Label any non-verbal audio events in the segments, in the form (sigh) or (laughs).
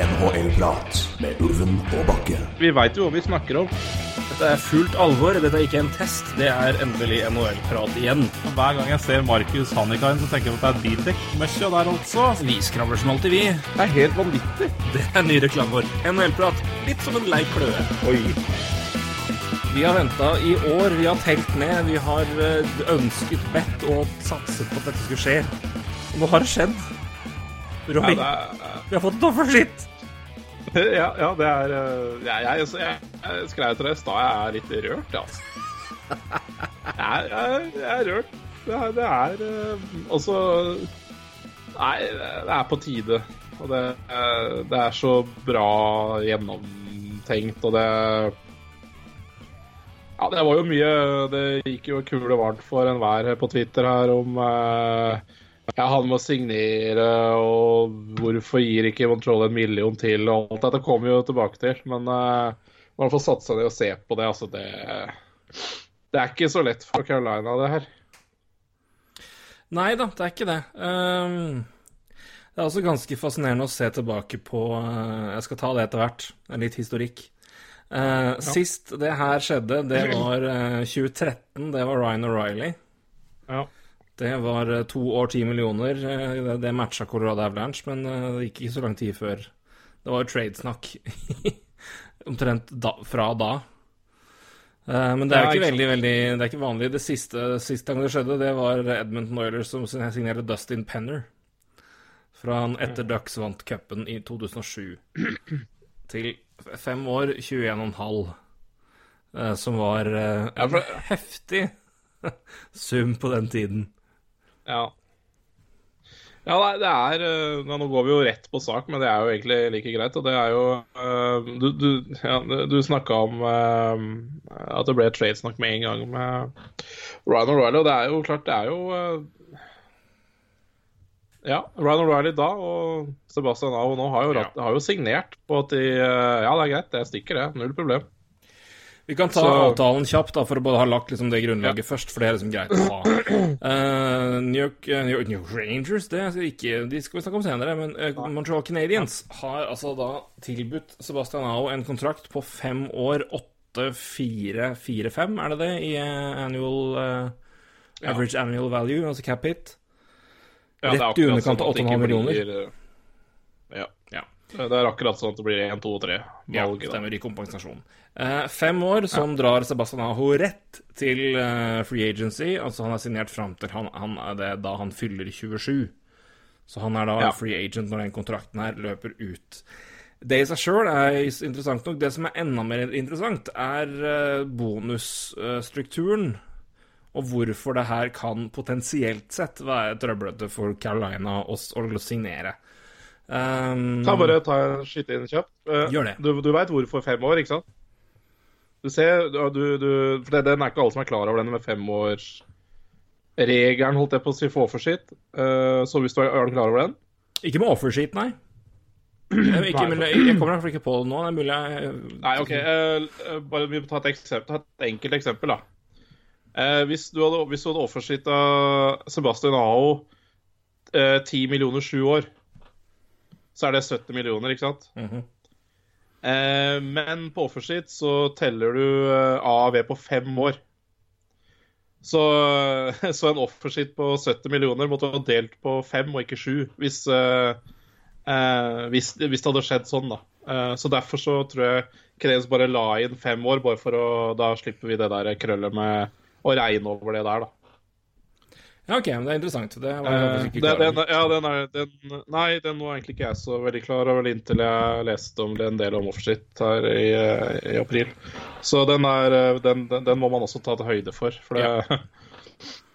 NHL-prat med Ulven og Bakke. Vi veit jo hva vi snakker om. Dette er fullt alvor. Dette er ikke en test. Det er endelig NHL-prat igjen. Hver gang jeg ser Markus Hannikainen, så tenker jeg at det er bildekk-møkkja der altså. Vi skravler som alltid, vi. Det er helt vanvittig. Det er ny reklame vår. NHL-prat. Litt som en lei kløe. Oi. Vi har venta i år. Vi har telt ned. Vi har eh, ønsket, bedt og satset på at dette skulle skje. Og nå har det skjedd. Roy, Ja, det er, vi har fått et offerskitt. (laughs) ja, ja, det er uh, Jeg, jeg, jeg, jeg skrev til deg i stad jeg er litt rørt, ja, altså. Jeg, jeg, jeg er rørt. Det er, det er også Nei, det er på tide. Og det, eh, det er så bra gjennomtenkt, og det Ja, det var jo mye Det gikk jo kule varmt for enhver på Twitter her om eh, ja, han må signere, og hvorfor gir ikke Montreal en million til, og alt dette kommer vi jo tilbake til. Men uh, man får satse ned og se på det. Altså, det Det er ikke så lett for Carolina, det her. Nei da, det er ikke det. Um, det er også ganske fascinerende å se tilbake på uh, Jeg skal ta det etter hvert. En litt historikk. Eh, Sist det her skjedde, det var eh, 2013. Det var Ryan O'Reilly. Ja. Det var eh, to år, ti millioner. Eh, det, matcha Colorado Avalanche, men eh, det gikk ikke så lang tid før. Det var jo tradesnakk (laughs) omtrent da, fra da. Men det er jo ikke veldig, veldig Det er ikke vanlig. Det siste, siste gang det skjedde, det var Edmundton Oilers som signerte Dustin Penner. Fra han etter Ducks vant cupen i 2007. (clears throat) Til fem år, 21,5. eh, Som var en heftig (laughs) sum på den tiden. Ja. Ja, nei, det er eh, Nå går vi jo rett på sak, men det er jo egentlig like greit. Og det er jo eh, Du, du, ja, du snakka om eh, at det ble tradesnakk med en gang med Ryan O'Reilly, og det er jo klart, det er jo Ja, Ryan O'Reilly da og Sebastian Aho nå har jo, har jo signert på at de Ja, det er greit, det stikker, det. Null problem. Vi kan ta Så- avtalen kjapt, da, for å både ha lagt liksom det grunnlaget først, for det er liksom greit å ha. Uh, (clears throat) New, York, New, York, New York Rangers, det er ikke, de skal vi snakke om senere, men uh, Montreal Canadiens har altså da tilbudt Sebastian Ao en kontrakt på fem år, 8-4-4-5, er det det, i uh, annual Average annual value, altså cap hit? Ja, Rett i underkant sånn av at det ikke 8,5 millioner. blir, Ja. Ja. Det er akkurat sånn at det blir 1, 2 og 3 Ja, stemmer, i kompensasjon. Eh, fem år som drar Sebastian Aho rett til eh, free agency. Altså han er signert fram til han, han er det da han fyller 27. Så han er da Ja. free agent når den kontrakten her løper ut. Det i seg sjøl er interessant nok. Det som er enda mer interessant, er eh, bonusstrukturen. Og hvorfor det her kan potensielt sett være trøblete for Carolina å signere. Um, Kan jeg bare ta en skyte inn kjapt? Uh, Gjør det. Du, du veit hvorfor fem år, ikke sant? Du ser, du, du, For det, den er ikke alle som er klar over den med femårsregelen, holdt jeg på å si, for offerskitt. Uh, så hvis du er, er du klar over den? Ikke med offersheet, nei. (clears throat) Ikke, mulig, jeg kommer nok ikke på det nå. Det er mulig jeg Nei, OK. Uh, bare vi må ta et, eksempel, ta et enkelt eksempel, da. Uh, hvis, du hadde, hvis du hadde Sebastian Aho ti 10 millioner sju år, så er det 70 millioner, ikke sant? Mhm. Eh, men på offerskitt så teller du eh, AAV på fem år. Så, (laughs) så en offerskitt på 70 millioner måtte ha delt på fem og ikke sju, hvis, eh, eh, hvis, hvis det hadde skjedd sånn, da. Eh, så derfor så tror jeg Krenes bare la inn fem år, bare for å Da slipper vi det der krøllet med å regne over det der, da. Ja, OK, men det er interessant. Det var Eh, ikke den, ja, den er, den, nei, den var egentlig ikke jeg så veldig klar over inntil jeg leste om det en del om offersitt her i, eh, i april. Så den, er, eh, den, må man også ta til høyde for. For det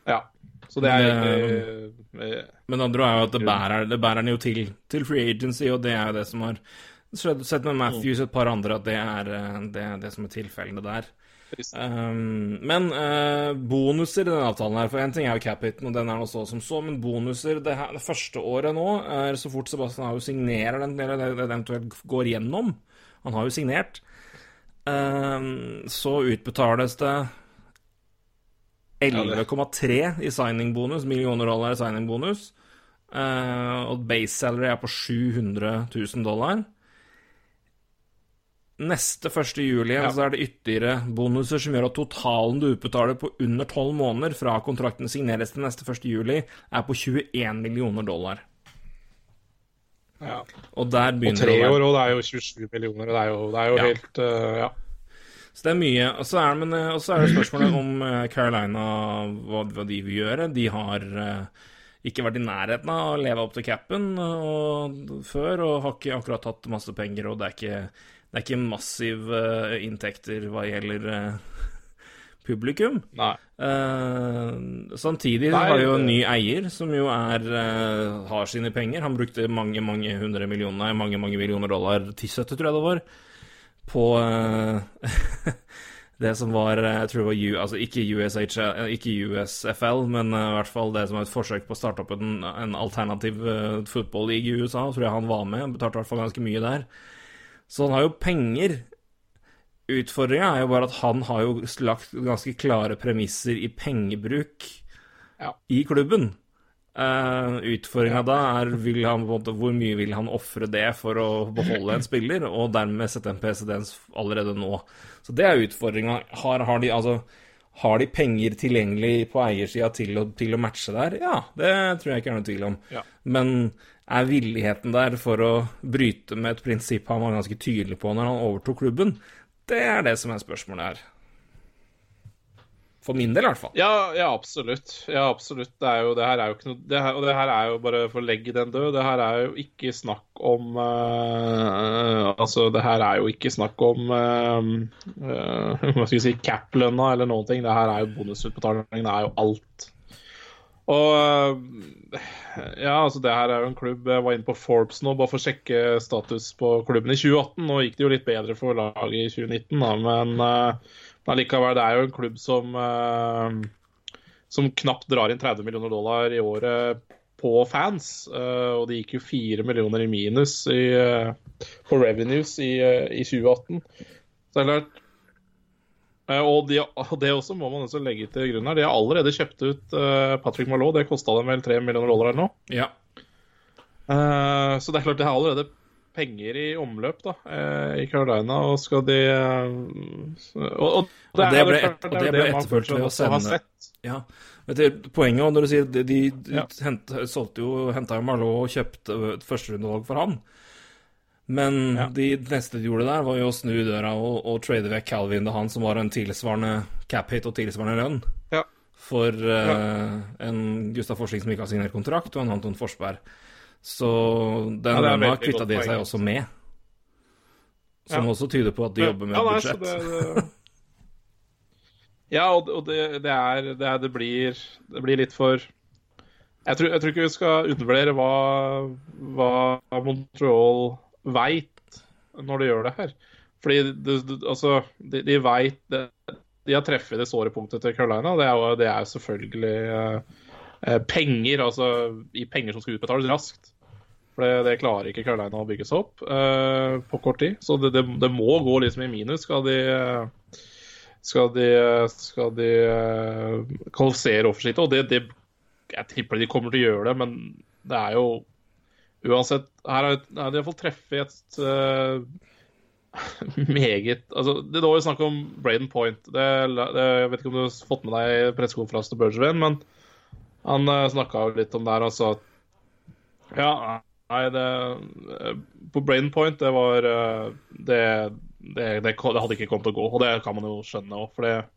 Ja. (laughs) Så det er Men, egentlig eh, Men det andre er jo at det bærer, det bærer den jo til, til free agency, og det er jo det som har skjedd- sett med Matthews og et par andre, at det er det, det som er tilfellene der. Um, men uh, bonuser i denne avtalen her For én ting er jo cap-hiten, og den er nå så som så, men bonuser det, her, det første året nå er så fort Sebastian Aho signerer den, eller det eventuelt går gjennom Han har jo signert. Um, så utbetales det 11,3 i signing-bonus, millioner dollar i signing-bonus. uh, og base salary er på 700 000 dollar. Neste 1. juli ja. så er det ytterligere bonuser som gjør at totalen du utbetaler på under 12 måneder fra kontrakten signeres til neste 1. juli, er på 21 millioner dollar. Ja. Og der begynner Og tre år, og det er jo 27 millioner. Det er jo, det er jo Ja. helt uh, Ja. Så det er mye. Og så er, det- eh, og så er det spørsmålet om eh, Carolina, hva, hva de vil gjøre. De har ikke vært i nærheten av å leve opp til capen og, før, og har ikke akkurat hatt masse penger, og det er ikke, det er ikke massive uh, inntekter hva gjelder uh, publikum. Eh, samtidig Nei, har jo en ny eier, som jo er eh, har sine penger. Han brukte mange mange hundre millioner, mange mange millioner dollar, 1070 tror jeg det var, på (laughs) det som var Jeg tror det var U, altså ikke, USH, ikke USFL, men i hvert fall det som var et forsøk på å starte opp en, en alternativ uh, fotballeague i USA. Tror jeg han var med. Betalte i hvert fall ganske mye der. Så han har jo penger. Utfordringa er jo bare at han har jo lagt ganske klare premisser i pengebruk Ja. i klubben. Uh, Utfordringa da er han, hvor mye vil han ofre det for å beholde en spiller, og dermed sette en presedens allerede nå. Så det er utfordringa. Har, har, de, altså, har de penger tilgjengelig på eiersida til, til å matche der? Ja, det tror jeg ikke er noe tvil om. Ja. Men er villigheten der for å bryte med et prinsipp han var ganske tydelig på når han overtok klubben? Det er det som er spørsmålet her. For min del, i hvert fall. Ja, ja, absolutt. Ja, absolutt. Det, er jo, det her er jo ikke noe det her, Og det her er jo bare for å legge den død. Det her er jo ikke snakk om uh, Altså, det her er jo ikke snakk om uh, uh, (laughs) Hva skal vi si cap-lønna eller noen ting. Det her er jo bonusutbetalingen. Det er jo alt. Og eh, ja, altså det her er jo en klubb Jeg var inne på Forbes nå bare for å sjekke status på klubben i 2018. Nå gikk det jo litt bedre for laget i 2019, da, men eh, men likevel, det er jo en klubb som eh, som knapt drar inn 30 millioner dollar i året på fans. og det gikk jo 4 millioner i minus i, på revenues i, i 2018. Så det er klart og, de, og det også må man også legge til grunn her. De har allerede kjøpt ut eh, Patrick Malot. Det kosta dem vel 3 millioner dollar eller noe. Ja. Eh, så det er klart de har allerede penger i omløp da, eh, i Carolina, og skal de eh, Og, og det er ble et- det ble etterfulgt ved å sende- Ja, vet du, poenget når du sier de, de, Ja. hent, solgte jo, henta jo Marlowe og kjøpte et førsterundevalg for han. Men Ja. de neste de gjorde der, var jo å snu døra og, og trade vekk Calvin til han som var en tilsvarende cap hit og tilsvarende lønn. Ja. For eh, en Gustav Forsling som ikke har signert kontrakt, og en Anton Forsberg. Så den Ja, lønna kvitta de seg også med. Som Ja. også tyder på at de jobber med Ja, nei, budsjett. det- det- (laughs) Ja, og, og det, det er det, er, det, blir, det blir litt for jeg tror, jeg tror ikke vi skal undervurdere hva, hva Montreal veit når de gjør det her. Fordi du, du, altså, de, de veit De har treffet det såre punktet til Carolina. Det er jo det er selvfølgelig eh, eh, penger, altså i penger som skal utbetales raskt. For det, det klarer ikke Carolina å bygge seg opp eh, på kort tid. Så det, det, det må gå liksom i minus skal de skal de, skal de eh, kvalifisere offensivt. Og det, jeg tipper de kommer til å gjøre det, men det er jo uansett Her er, er det iallfall treffet et uh, (laughs) meget altså, Det var jo snakk om Braden Point. Det, det, jeg vet ikke om du har fått med deg pressekonferansen til Bergevin, men han uh, snakka litt om det her, altså Ja, nei, det eh, På Braden Point, det var eh, det, det, det, det hadde ikke kommet til å gå, og det kan man jo skjønne òg, for det eh,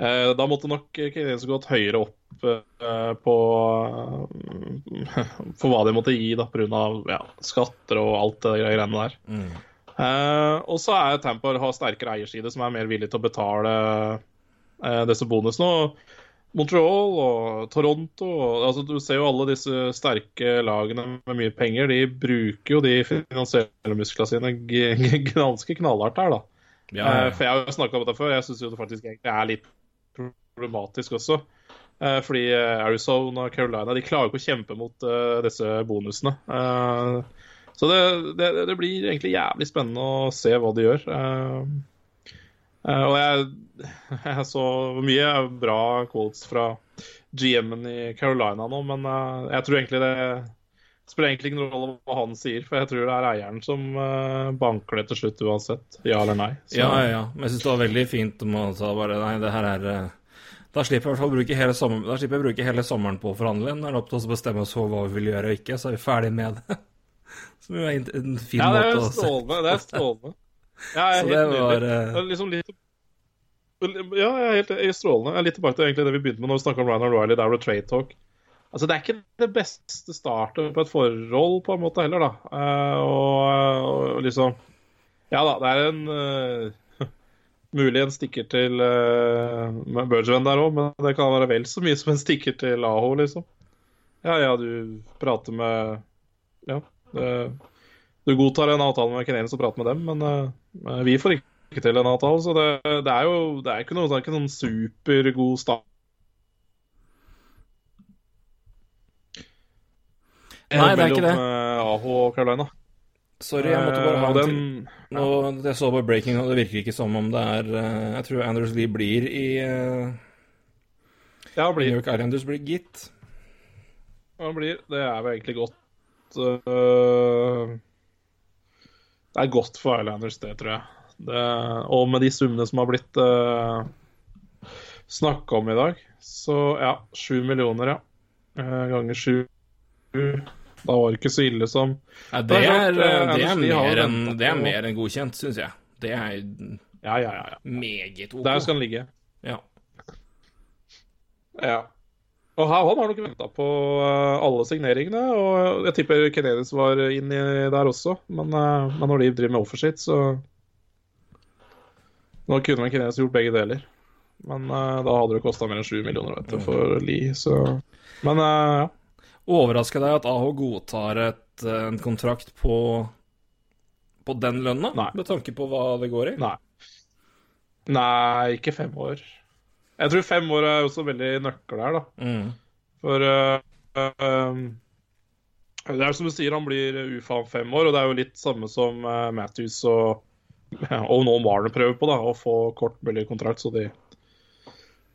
Da måtte nok Canadiens gått høyere opp eh, på (laughs) For hva de måtte gi, da, pga. Ja, skatter og alt det greiene der. Mm. Eh, og så er Tampa har sterkere eierside, som er mer villig til å betale eh, disse bonusene. Og Montreal og Toronto og, altså, Du ser jo alle disse sterke lagene med mye penger. De bruker jo de finansielle musklene sine ganske knallhardt her, da. Ja, ja, Eh. For jeg har jo snakka om dette før. Jeg syns det faktisk egentlig er litt problematisk også. Eh, Fordi eh, Arizona og Carolina de klarer ikke å kjempe mot eh, disse bonusene. Så det, det, det blir egentlig jævlig spennende å se hva de gjør. Og jeg, (laughs) jeg så mye bra quotes fra GM-en i Carolina nå, men jeg tror egentlig det spiller egentlig ingen rolle hva han sier, for jeg tror det er eieren som uh, banker det til slutt uansett. Ja eller nei. Så. Ja, ja, ja. Men jeg syns det var veldig fint om han sa bare nei, det her er uh, Da slipper sommeren, da slipper jeg bruke hele sommeren på å forhandle. Nå er det opp til oss å bestemme oss for hva vi vil gjøre og ikke, så er vi ferdig med det. (laughs) Som jo er en fin ja, måte å se på. Det er strålende. Ja, jeg er Så helt det var, eh, Det er Liksom litt ja, jeg er helt jeg er strålende. Jeg er litt tilbake til egentlig det vi begynte med når vi snakka om Ryan O'Reilly. Der var er trade talk. Altså, Det er ikke det beste startet på et forhold, på en måte, heller, da. Uh, og, og liksom Ja da, det er en uh, (laughs) Mulig en stikker til uh, Bergevin der òg, men det kan være vel så mye som en stikker til Aho, liksom. Ja, ja, du prater med Ja. Uh, du godtar en avtale med Canadiens og prater med dem, men vi får ikke til en avtale. Så det, det er jo det er ikke noe, det er ikke noen supergod start. Nei, det er ikke det. Mellom eh, Aho og Carolina. Sorry, jeg måtte bare ha Eh, en og til. den, Nå, jeg så på breaking, og det virker ikke som om det er eh, Jeg tror Anders Lee blir i uh, Ja, New blir, York Islanders, blir gitt. ja, blir. Det er jo egentlig godt Det er godt for Islanders, det, tror jeg. Det, og med de summene som har blitt uh, snakka om i dag, så ja, sju millioner, ja. Uh, ganger sju. Da var det ikke så ille som Ja, det, Det er er, klart, eh, det, er mer enn, det er mer enn godkjent, syns jeg. Det er Ja, ja, ja. ja. meget OK. Der skal den ligge. Ja. Ja. Og her, han har nok venta på eh, alle signeringene, og jeg tipper Kenedis var inni der også. Men, eh, men når de driver med offershit, så Nå kunne vel Kenedis gjort begge deler. Men eh, da hadde det kosta mer enn sju millioner vet du, for Lee, så Men eh, ja. Overrasker deg at AH godtar et, eh, en kontrakt på på den lønna, Nei. med tanke på hva det går i? Nei. Nei, ikke fem år. Jeg tror fem år er også veldig nøkkel her, da. Mm. For uh, um, Det er som du sier, han blir UFA om fem år, og det er jo litt samme som uh, Matthews og, (laughs) og nå Warner prøver på, da, å få kort mulig kontrakt, så de,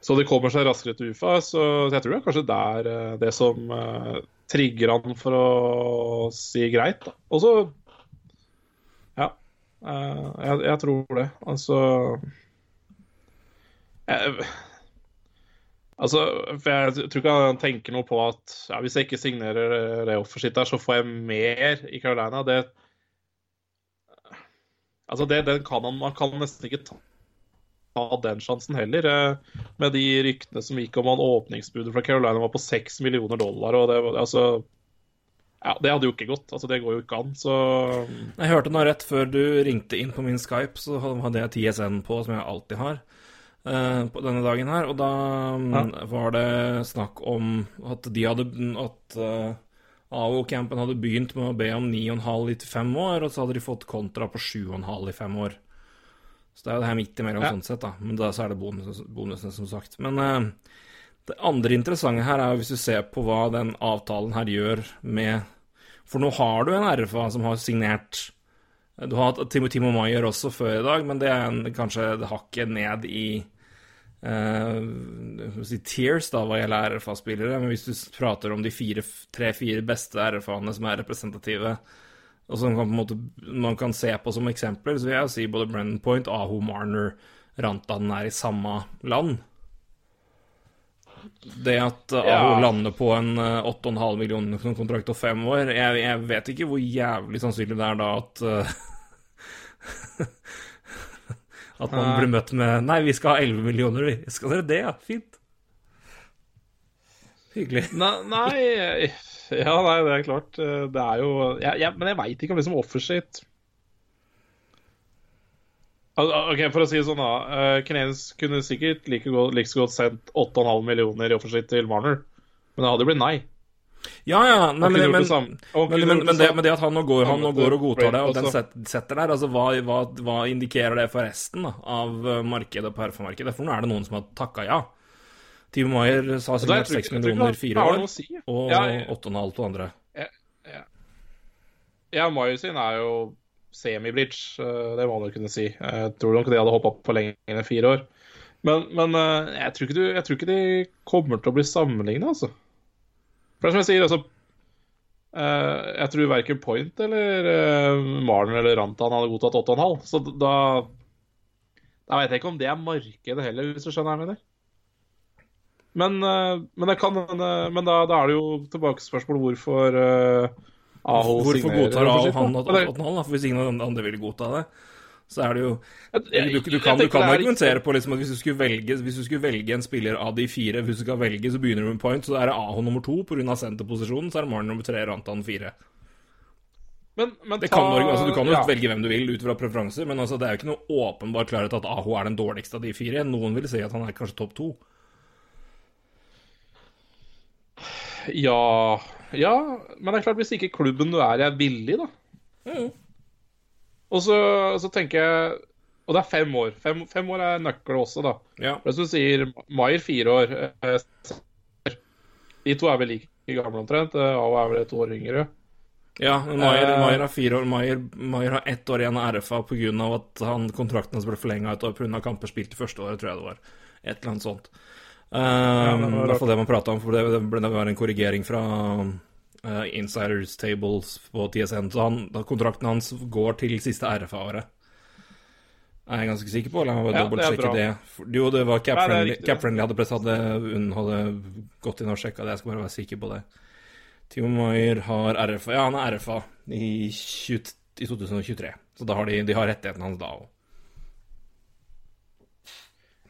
så de kommer seg raskere til UFA. Så jeg tror det er kanskje der øh, det som øh, trigger han for å si greit. Og så Ja. øh, jeg, jeg tror det. Altså jeg, Altså, for Jeg tror ikke han tenker noe på at ja, hvis jeg ikke signerer det offeret sitt der, så får jeg mer i Carolina. Det Altså, det, den kan han Man kan nesten ikke ta, ta den sjansen heller. eh, Med de ryktene som gikk om han åpningsbudet fra Carolina var på 6 millioner dollar, og det altså Ja, det hadde jo ikke gått. Altså, det går jo ikke an, så Jeg hørte nå rett før du ringte inn på min Skype, så hadde jeg TSN på, som jeg alltid har, eh, på denne dagen her. Og da ja. var det snakk om at de hadde At uh, AO-campen hadde begynt med å be om 9,5 i fem år, og så hadde de fått kontra på 7,5 i fem år. Så det er jo det her midt imellom Ja. sånn sett, da. Men da så er det bonus, bonusene, som sagt. Men uh, det andre interessante her er jo hvis du ser på hva den avtalen her gjør med For nå har du en RFA som har signert Du har hatt Timo, Timo Maier også før i dag, men det er en, kanskje hakket ned i uh, si tears da, hva gjelder RFA-spillere. Men hvis du prater om de tre-fire beste RFA-ene som er representative, og som kan, måte, man kan se på som eksempler, så vil jeg si både Brennan Point, Aho Marner, Rantanen er i samme land. Det at Ja. Aho lander på en uh, 8,5 millioner som kontrakt og fem år jeg, jeg vet ikke hvor jævlig sannsynlig det er da at uh, (laughs) At man blir møtt med Nei, vi skal ha 11 millioner, vi. Skal dere det, ja? Fint. Hyggelig. Nei, nei (laughs) Ja, nei, det er klart. eh, Det er jo jeg, jeg, Men jeg veit ikke om liksom offershit Ok, For å si det sånn, da. Uh, kunne sikkert like, godt, like så godt sendt 8,5 millioner i offershit til Warner, Men det hadde jo blitt nei. Ja, ja, nei, men, men, det men, men, det, men det at han nå går, han nå går og godtar det, og den setter der, altså hva, hva, hva indikerer det for resten da, av eh, markedet og performarkedet? For nå er det noen som har takka ja. Timo Maier sa signert 6 ikke- jeg tror ikke millioner fire år, si. og Ja, ja. 8,5 to andre. Ja, Maier sin er jo semi-bridge, eh, det må du kunne si. Jeg tror nok de hadde hoppa for lenger enn fire år. Men, men eh, jeg, tror ikke du, jeg tror ikke de kommer til å bli sammenligna, altså. For det er som jeg sier, altså Eh, jeg tror verken Point eller Maren eller Rantan hadde godtatt 8,5. Så da Da vet jeg ikke om det er markedet heller, hvis du skjønner hva jeg mener. Men, eh, men, kan, men da, da, er det jo tilbake til spørsmålet hvorfor uh, Aho Hvorfor godtar Aho han 8,5? For hvis ingen andre vil godta det, så er det jo Du, du, kan, du kan argumentere på liksom at hvis du, skulle velge, hvis du skulle velge en spiller av de fire Hvis du skal velge, så begynner du med point, så er det Aho nummer to pga. senterposisjonen, så er det Marn nummer tre, Rantan fire. Men, men ta, kan, altså, du kan jo ja. velge hvem du vil ut fra preferanser, men altså, det er jo ikke noe åpenbar klarhet at Aho er den dårligste av de fire. Noen vil si at han er kanskje topp to. Ja Ja, men det er klart, hvis ikke klubben du er i, er villig, da. Mm. Og så, så, tenker jeg Og det er fem år. Fem, fem år er nøkkel også, da. Ja. Hvis du sier Maier fire år eh, De to er vel like gamle omtrent. Ao er vel et år yngre. Ja, Maier, Maier har fire år. Maier, Maier har ett år igjen av RFA pga. at han, kontrakten hans ble forlenga et år pga. kamper spilt i første året, tror jeg det var. Et eller annet sånt. Ja, i hvert fall det man prata om, for det, det, var en korrigering fra uh, Insiders Tables på TSN. Så han, kontrakten hans går til siste RFA-året. Er jeg ganske sikker på. La meg bare ja, dobbeltsjekke det. det. Jo, det var Cap-Friendly Cap hadde, hadde, hadde gått inn og sjekka det. Jeg skal bare være sikker på det. Timo Maier har RFA Ja, han er RFA i, 20, i 2023. Så da har de, de har rettighetene hans da òg.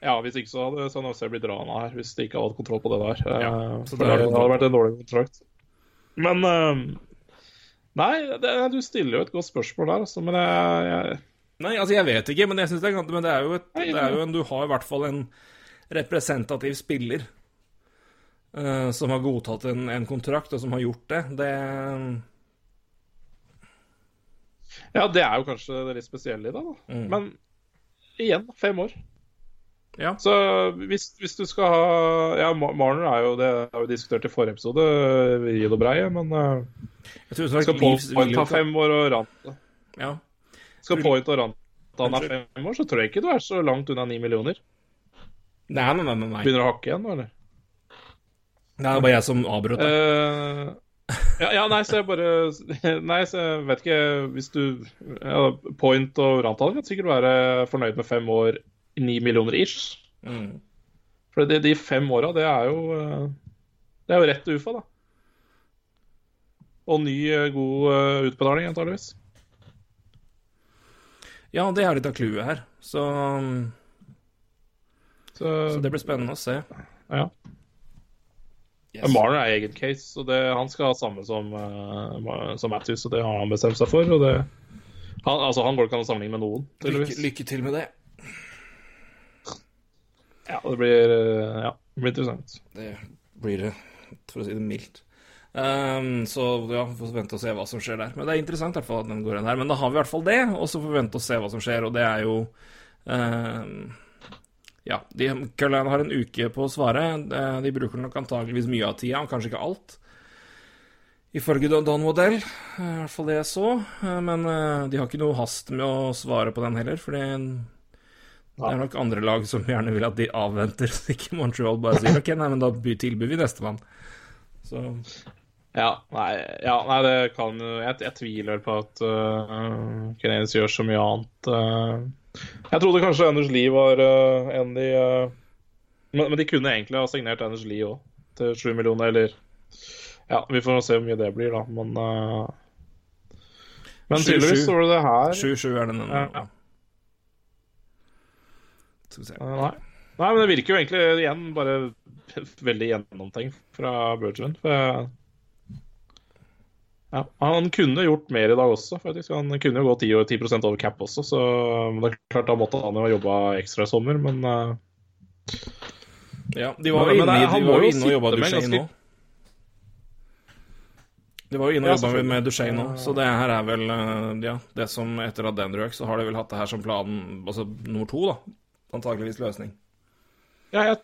Ja, hvis ikke så hadde San Jose blitt rana her, hvis de ikke hadde hatt kontroll på det der. Ja, så det, hadde vært en dårlig kontrakt. Men uh, Nei, det, du stiller jo et godt spørsmål der, altså, men jeg, jeg... Nei, altså, jeg vet ikke, men jeg synes det, er, men det er jo, et, nei, det er jo en Du har i hvert fall en representativ spiller uh, som har godtatt en, en, kontrakt, og som har gjort det. Det Ja, det er jo kanskje det litt spesielle i det, da. Mm. Men igjen, fem år. Ja. Så hvis, hvis, du skal ha Ja, Marner er jo det har vi diskutert i forrige episode, vid og breie, men uh, jeg tror skal Point ta fem år og Rant ja. Skal Point og Ranta han er fem år, så tror jeg ikke du er så langt unna ni millioner. Nei, nei, nei, nei. Begynner å hakke igjen nå, eller? Nei, det er bare jeg som avbrøt. Uh, ja, ja, nei, så jeg bare (laughs) Nei, så jeg vet ikke Hvis du ja, Point og Rantal kan sikkert være fornøyd med fem år ni millioner ish. Mm. For de, de fem åra, det er jo eh, Det er jo rett UFA, da. Og ny, eh, god eh, utbetaling, antakeligvis. Ja, det er litt av clouet her. Så, så, så det blir spennende å se. Ja. Yes. Marner er egen case, og det, han skal ha samme som, som Matthews, og det har han bestemt seg for. Det, han, altså, han går ikke an å sammenligne med noen. Lykke, lykke til med det. Ja, det blir, eh, ja, det blir interessant. Det blir det, for å si det mildt. Um, så ja, vi får vente og se hva som skjer der. Men det er interessant i hvert fall at den går inn her. Men da har vi i hvert fall det, og så får vi vente og se hva som skjer. Og det er jo um, Ja, de, Carolina har en uke på å svare. De bruker nok antageligvis mye av tida, kanskje ikke alt. Ifølge Don Modell, i hvert fall det jeg så. Men eh, de har ikke noe hast med å svare på den heller, fordi det er nok andre lag som gjerne vil at de avventer, så ikke Montreal bare sier OK, nei, men da tilbyr vi nestemann. Så ja nei, ja, nei, det kan jo jeg, jeg, tviler på at uh, Canadiens gjør så mye annet. Uh, jeg trodde kanskje Anders Lie var uh, en de uh, men, men, de kunne egentlig ha signert Anders Lie òg, til sju millioner, eller Ja, vi får se hvor mye det blir, da, men uh, Men tydeligvis så var det det her 7-7 er den. Ja. Skal vi. Nei. Nei, men det virker jo egentlig igjen bare veldig gjennomtenkt fra Bergman. For ja, han kunne gjort mer i dag også, faktisk. Han kunne jo gå 10, 10 over cap også, så det er klart da måtte han jo ha jobba ekstra i sommer, men uh... Ja, de var jo inne, de var inne og jobba Duchene nå. De var jo inne og jobba med Duchene nå, så det her er vel eh, ja, det som etter at Dendrøk, så har de vel hatt det her som planen, altså nummer to, da antageligvis løsning. Ja, jeg,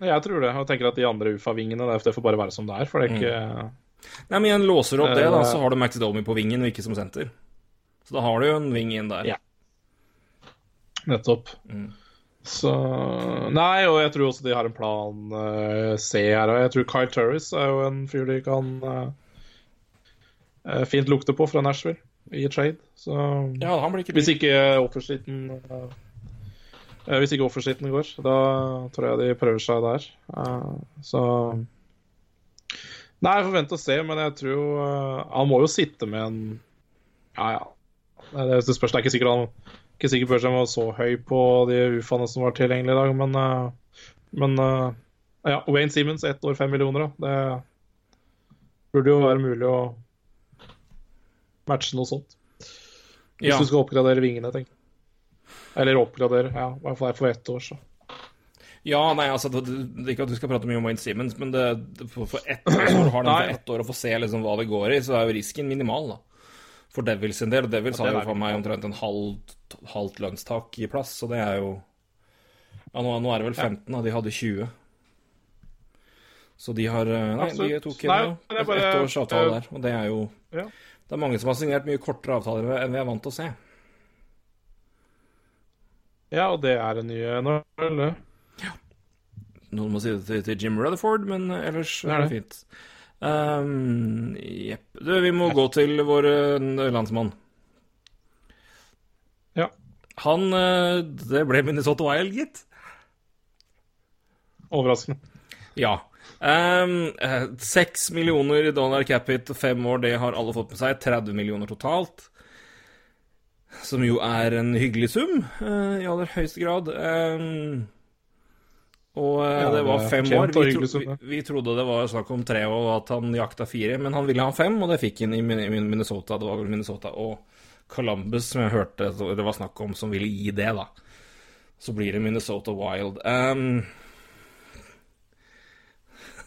jeg, tror det. Og tenker at de andre UFA-vingene det får bare være som det er. For det er ikke mm. Nei, men igjen, låser du opp det, da, så har du Max Domi på vingen og ikke som senter. Så da har du jo en ving inn der. Ja. Nettopp. Mm. Så Nei, og jeg tror også de har en plan uh, C her. Og jeg tror Kyle Turris er jo en fyr de kan uh, eh, fint lukte på fra Nashville i trade. Så Ja, han blir ikke hvis ikke offersheeten eh, eh, Hvis ikke offersheeten går, da tror jeg de prøver seg der. Eh, så Nei, jeg får vente og se, men jeg tror eh, Han må jo sitte med en Ja, ja. Det, det, spørs. Det er ikke sikkert han ikke sikkert Bergman var så høy på de UFA-ene som var tilgjengelige i dag, men, eh, men eh, ja, Wayne Siemens, ett år, fem millioner, da. Det burde jo være mulig å matche noe sånt. Hvis Ja. du skal oppgradere vingene, tenker jeg. Eller oppgradere, ja. I hvert fall for ett år, så. Ja, nei, altså, det, det ikke at du skal prate mye om Wayne Simmons, men det, det, for, for ett år, når du har den Nei. for ett år og får se liksom hva det går i, så er jo risken minimal, da. For Devils sin del. Devils Ja, har jo for meg omtrent en halvt, halvt lønnstak i plass, så det er jo Ja, nå, nå er det vel 15, da. De hadde 20. Så de har eh, Nei, de tok inn en, et ett års avtale eh, der, og det er jo Ja. Det er mange som har signert mye kortere avtaler enn vi er vant til å se. Ja, og det er det nye det. Ja. Noen må si det til, til Jim Rutherford, men ellers Det er det fint. Um. Du, vi må gå til vår eh, landsmann. Ja. Han eh, Det ble Minnesota Wild, gitt. Overraskende. Ja. Um, millioner i millioner dollar capit, fem år, det har alle fått med seg. 30 millioner totalt. Som jo er en hyggelig sum, eh, i aller høyeste grad. Um, og eh, Ja, det var fem år. Vi, tro, vi, vi trodde det var snakk om tre og at han jakta fire, men han ville ha fem, og det fikk han i Min- Min- Minnesota. Det var vel Minnesota og Columbus som jeg hørte det var snakk om, som ville gi det, da. Så blir det Minnesota Wild. Um,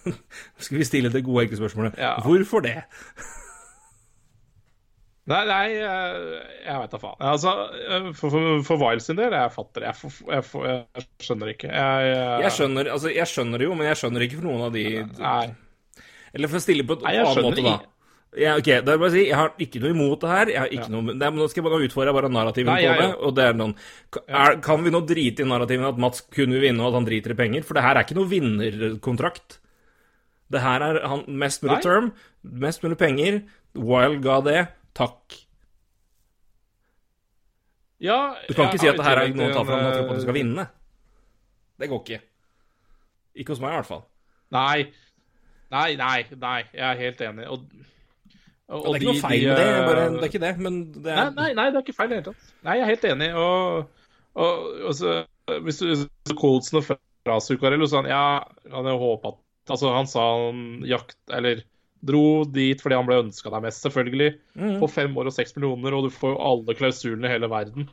(laughs) skal vi stille det gode enkle spørsmålet? Ja. Hvorfor det? Nei, nei, jeg, jeg veit da faen. Altså, for, for, for Wild sin del, jeg fatter det. Jeg, jeg, jeg skjønner ikke. Jeg, jeg, Jeg skjønner, altså, jeg skjønner det jo, men jeg skjønner ikke for noen av de Nei. Eller for å stille på en annen måte, da. Ja, ok, det er bare å si, Jeg har ikke noe imot det her. Jeg har ikke noe, det er, nå skal jeg bare utfordre bare narrativen Nei, på det. og det er noen, er, Kan vi nå drite i narrativen at Mats kunne vinne, og at han driter i penger? For det her er ikke noe vinnerkontrakt. Det her er han, mest mulig term, mest mulig penger. Wild ga det. Takk. Ja, Du kan jeg ikke si at det her er noe å ta fram og tro på at du skal eh, vinne. Det går ikke. Ikke hos meg, i hvert fall. Nei. Nei, nei, nei. Jeg er helt enig. Og, og, det er ikke noe feil med det, bare, det er ikke det, men det er nei, nei, det er ikke feil i det hele tatt. Nei, jeg er helt enig. Og, og, og så, hvis du Coltsen og fra Zuccarello sånn Ja, han hadde håpa at Altså, han sa han jakt Eller dro dit fordi han ble ønska deg mest, selvfølgelig. Mm. På fem år og seks millioner, og du får jo alle klausulene i hele verden.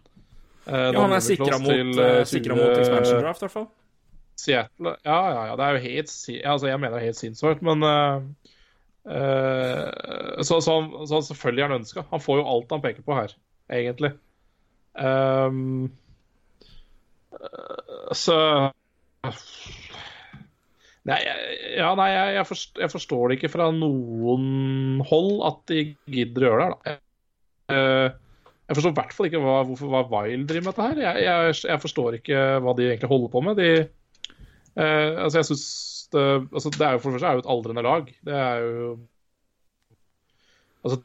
Eh, Ja, han er sikra mot, til, 20 mot expansion draft, i hvert fall. Seattle Ja, ja, ja. Det er jo helt Altså, jeg mener det er helt sinnssykt, men uh, uh, så, så, han, så selvfølgelig er han ønska. Han får jo alt han peker på her, egentlig. Eh, så Nei, ja, nei jeg, jeg, forstår, jeg forstår det ikke fra noen hold at de gidder å gjøre det. da. Eh, jeg forstår i hvert fall ikke hva, hvorfor hva Wild driver med dette her. Jeg, jeg, forstår ikke hva de egentlig holder på med. De, eh, altså jeg synes det, altså det er jo For det første er jo et aldrende lag. Det er jo Altså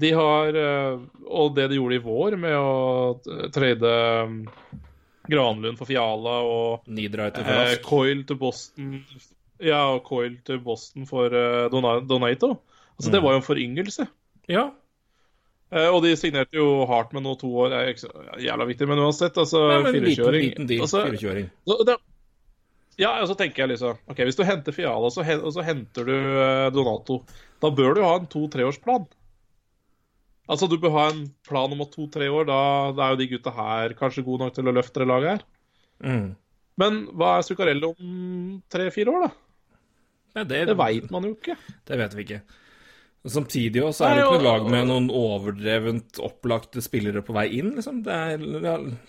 De har eh, Og det de gjorde i vår med å trade Granlund for Fiala og eh. Coil til Boston Ja, og Coil til Boston for eh, Donato. Altså, Det Mm. var jo en foryngelse. Ja. Eh, og de signerte jo hardt med noe to år. er ikke så jævla viktig, men uansett. Altså, Nei, men liten, 24-åring. liten deal. Altså, 24-åring. det- ja, og så tenker jeg liksom Ok, Hvis du henter Fiala, og så, og så henter du eh, Donato, da bør du ha en to-treårsplan. Altså, du bør ha en plan om at to-tre år, da, da er jo de gutta her kanskje gode nok til å løfte det laget her. Mm. Men hva er Zuccarello om tre-fire år, da? Ja, det, Det veit man jo ikke. det vet vi ikke. Men Samtidig også er det ikke noe lag med noen overdrevent opplagte spillere på vei inn, liksom. Det er,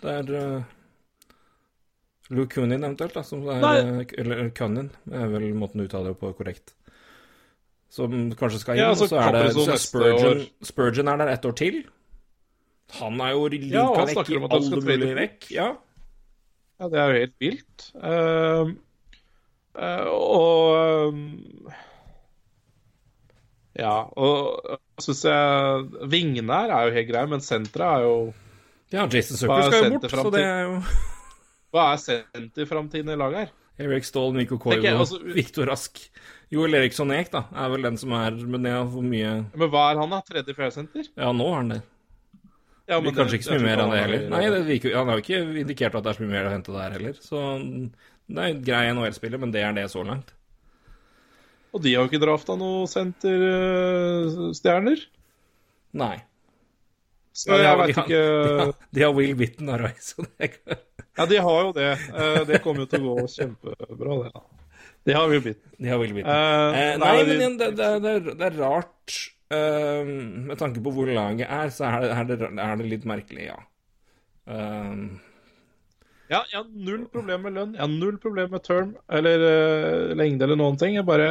det er uh, Luke eventuelt, da. Som er, Nei. eller Cunin, er vel måten du uttaler det på korrekt. Som kanskje skal inn. Ja, altså, og så er det så Spurgeon. Spurgeon er der ett år til. Han er jo linka Ja, og vekk i alle mulige vekk. Ja. Ja, det er jo helt vilt. Uh, uh, og um, Ja, og syns jeg Vingene her er jo helt greie, men senteret er jo Ja, Jason Hva er skal jo bort, så det er jo Hva er senterframtiden i laget her? Erik Ståhl, Nico jeg, Koivu, altså- Viktor Rask. Joel Eriksson Eek, da, er vel den som er Men det er for mye Men hva er han, da? Tredje fjerdesenter? Ja, nå er han det. Ja, Det kanskje ikke så mye mer enn det heller. er- Nei, det virker, han har jo ikke indikert at det er så mye mer å hente der heller. Så det er en grei NHL-spiller, men det er det så langt. Og de har jo ikke drafta noen senterstjerner. Nei. Så Ja, de jeg har- veit ikke (laughs) De har, Will Witten og er Ja, de har jo det. Eh, Det kommer jo til å gå kjempebra, det. da. De har Will blitt. De har Will Witten. Eh, Eh, nei, nei, men igjen, det, det, det, det er rart uh, Med tanke på hvor laget er, så er det, er det, er litt merkelig, ja. Uh, Ja, jeg har null problem med lønn. Jeg har null problem med term eller lengde eller noen ting. Jeg bare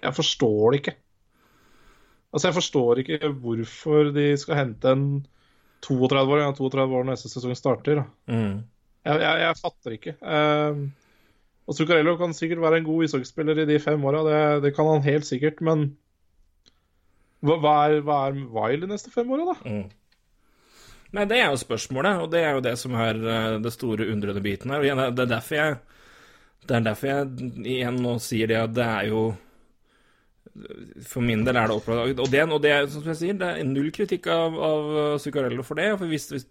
Jeg forstår det ikke. Altså, jeg forstår ikke hvorfor de skal hente en 32-åring. Ja, 32 år når neste sesong starter. Mm. Jeg, jeg, jeg fatter ikke. Uh, og Zuccarello kan sikkert være en god ishockeyspiller i de fem åra, det, det kan han helt sikkert, men hva, hva, er, hva er Wild de neste fem åra, da? Mm. Nei, det er jo spørsmålet, og det er jo det som er eh, det store undrende biten her. Det er derfor jeg Det er derfor jeg igjen nå sier det at det er jo For min del er det opplagt Og det, og det som jeg sier, det er null kritikk av, av Zuccarello for det, for, hvis, hvis,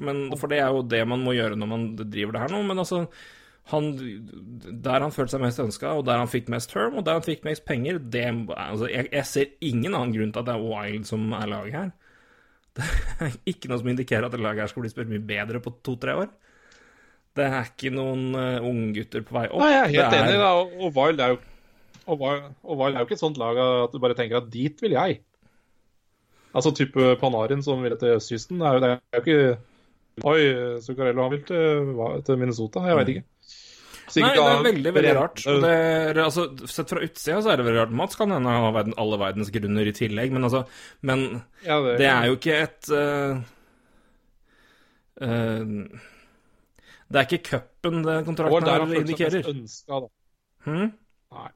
men, for det er jo det man må gjøre når man driver det her nå. Men altså han, Der han følte seg mest ønska, og der han fikk mest term, og der han fikk mest penger det, altså, jeg, jeg ser ingen annen grunn til at det er Wild som er laget her. (laughs) Det er ikke noe som indikerer at det laget her skal bli spilt mye bedre på to-tre år. Det er ikke noen uh, unggutter på vei opp. Nei, jeg er helt er, enig, da. Og Wild er jo og Wild er jo ikke et sånt lag at du bare tenker at dit vil jeg. Altså type Panarin som ville til østkysten. Er jo, det er jo ikke Oi, Zuccarello han vil til, til Minnesota. Jeg veit ikke. Nei, det er veldig veldig rart. Det er, altså, sett fra utsida så er det veldig rart. Mats kan hende ha verden, alle verdens grunner i tillegg, men altså Men Ja, det, det er jo ikke et uh, uh, Det er ikke cupen den det kontrakten her han følte seg indikerer. mest ønska, da. Hm? Nei.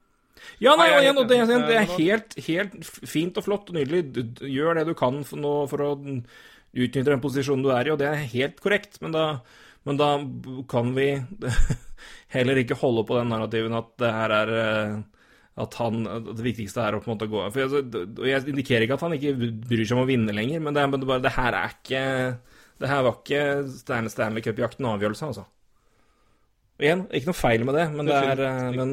Ja, nei, og igjen, det, det er Eh, helt, helt fint og flott og nydelig. Gjør det du kan for, nå, for å utnytte den posisjonen du er i, og det er helt korrekt. Men da, men da kan vi (laughs) heller ikke holde på den narrativen at det her er eh, at han, det viktigste er å på en måte gå for jeg, Jeg indikerer ikke at han ikke bryr seg om å vinne lenger, men det, men det, bare, det her er ikke Det her var ikke Stanley Stanley Cup-jakten avgjørelse, altså. Og igjen, ikke noe feil med det, men det er eh, men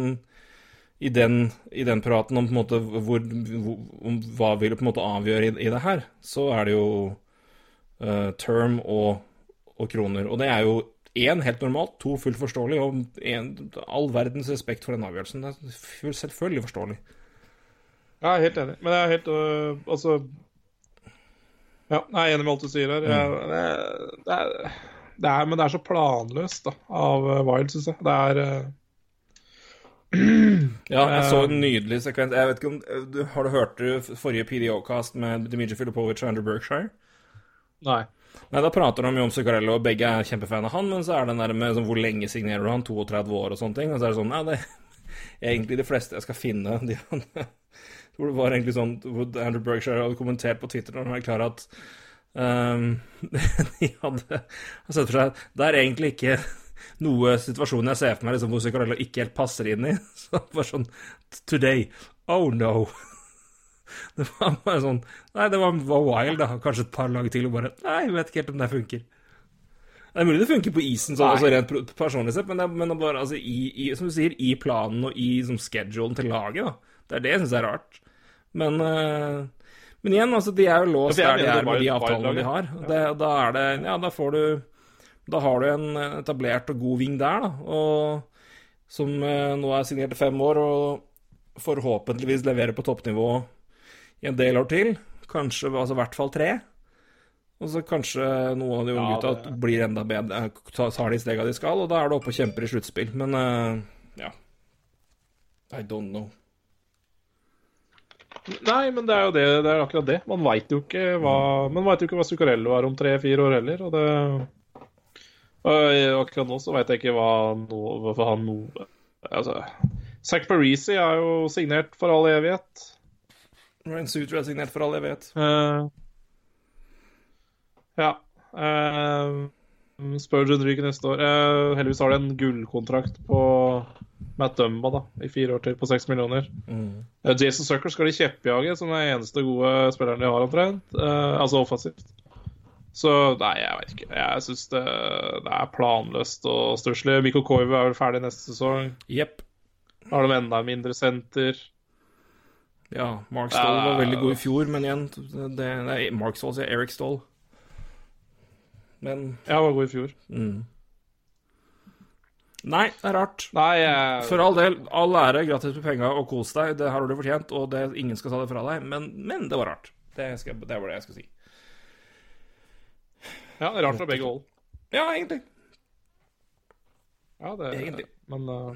i den, i den praten om, på en måte, hvor, hvor, om hva vil på en måte avgjøre i, i det her, så er det jo uh, term og, og kroner. Og det er jo én helt normalt, to fullt forståelig, og en, all verdens respekt for den avgjørelsen. Det er selvfølgelig forståelig. Jeg er helt enig. Men jeg er helt øh, Altså Ja, jeg er enig med alt du sier her. Jeg, det, det, er, det er Men det er så planløst da, av øh, Wild, syns jeg. Det er øh, Ja, jeg så en nydelig sekvens. Jeg vet ikke om, du, Har du hørt det forrige PDO-kast med Dimitri Filipovic og Andrew Berkshire? Nei. Nei, Da prater de jo om Zuccarello, og begge er kjempefan av han, men så er det den der med sånn, hvor lenge signerer du han? 32 år og sånne ting. Og så er det sånn Nei, det er egentlig de fleste jeg skal finne. De, jeg (laughs) tror det var egentlig sånn Andrew Berkshire hadde kommentert på Twitter når han var klar at um, (laughs) de hadde sett for seg Det er egentlig ikke noe situasjon jeg ser for meg liksom, hvor Zuccarello ikke helt passer inn i. (laughs) Så det var sånn Today. Oh no. (laughs) Det var bare sånn Nei, det var, var wild, da. Kanskje et par lag til og bare Nei, jeg vet ikke helt om det funker. Det er mulig det funker på isen, sånn, altså rent personlig sett, men, det, men det bare altså, i, i, som du sier, i planen og i som schedulen til laget, da. Det er det jeg syns er rart. Men, uh, men igjen, altså, de er jo låst der de er med de avtalene de har. Det, da er det Ja, da får du Da har du en etablert og god ving der, da. Og som eh, nå er signert i fem år, og forhåpentligvis leverer på toppnivå i en del år til. Kanskje altså i hvert fall tre. Og så kanskje noen av de unge Ja, gutta blir enda bedre, tar de stega de skal, og da er du oppe og kjemper i sluttspill. Men uh, ja I don't know. Nei, men det er jo det, det er akkurat det. Man veit jo ikke hva Man vet jo ikke hva Zuccarello er om tre-fire år heller, og det og Akkurat nå så veit jeg ikke hva no, hvorfor han no, Altså Zack Parisi er jo signert for all evighet. Ryan Suter er signert for all evighet. Eh, ja. Uh, Spurgeon ryker neste år. Uh, heldigvis har de en gullkontrakt på Matt Dumba da, i fire år til, på seks millioner. Mm. Uh, Jason Sucker skal de kjeppjage, som er eneste gode spilleren de har, omtrent. Eh, altså offensivt. Så nei, jeg vet ikke. Jeg syns det, det er planløst og stusslig. Mikko Koivu er vel ferdig neste sesong. Jepp. Har de enda mindre senter. Ja, Mark Stoll var veldig god i fjor, men igjen det, Nei, Mark Stoll sier Eric Stoll. Men Jeg var god i fjor. mm. Nei, det er rart. Nei, jeg For all del, all ære, gratis med penga og kos deg. Det har du fortjent, og det, ingen skal ta det fra deg. Men, men det var rart. Det, skal, det var det jeg skulle si. Ja, det er rart fra begge hold. Ja, egentlig. Ja, det, Egentlig. Men, uh,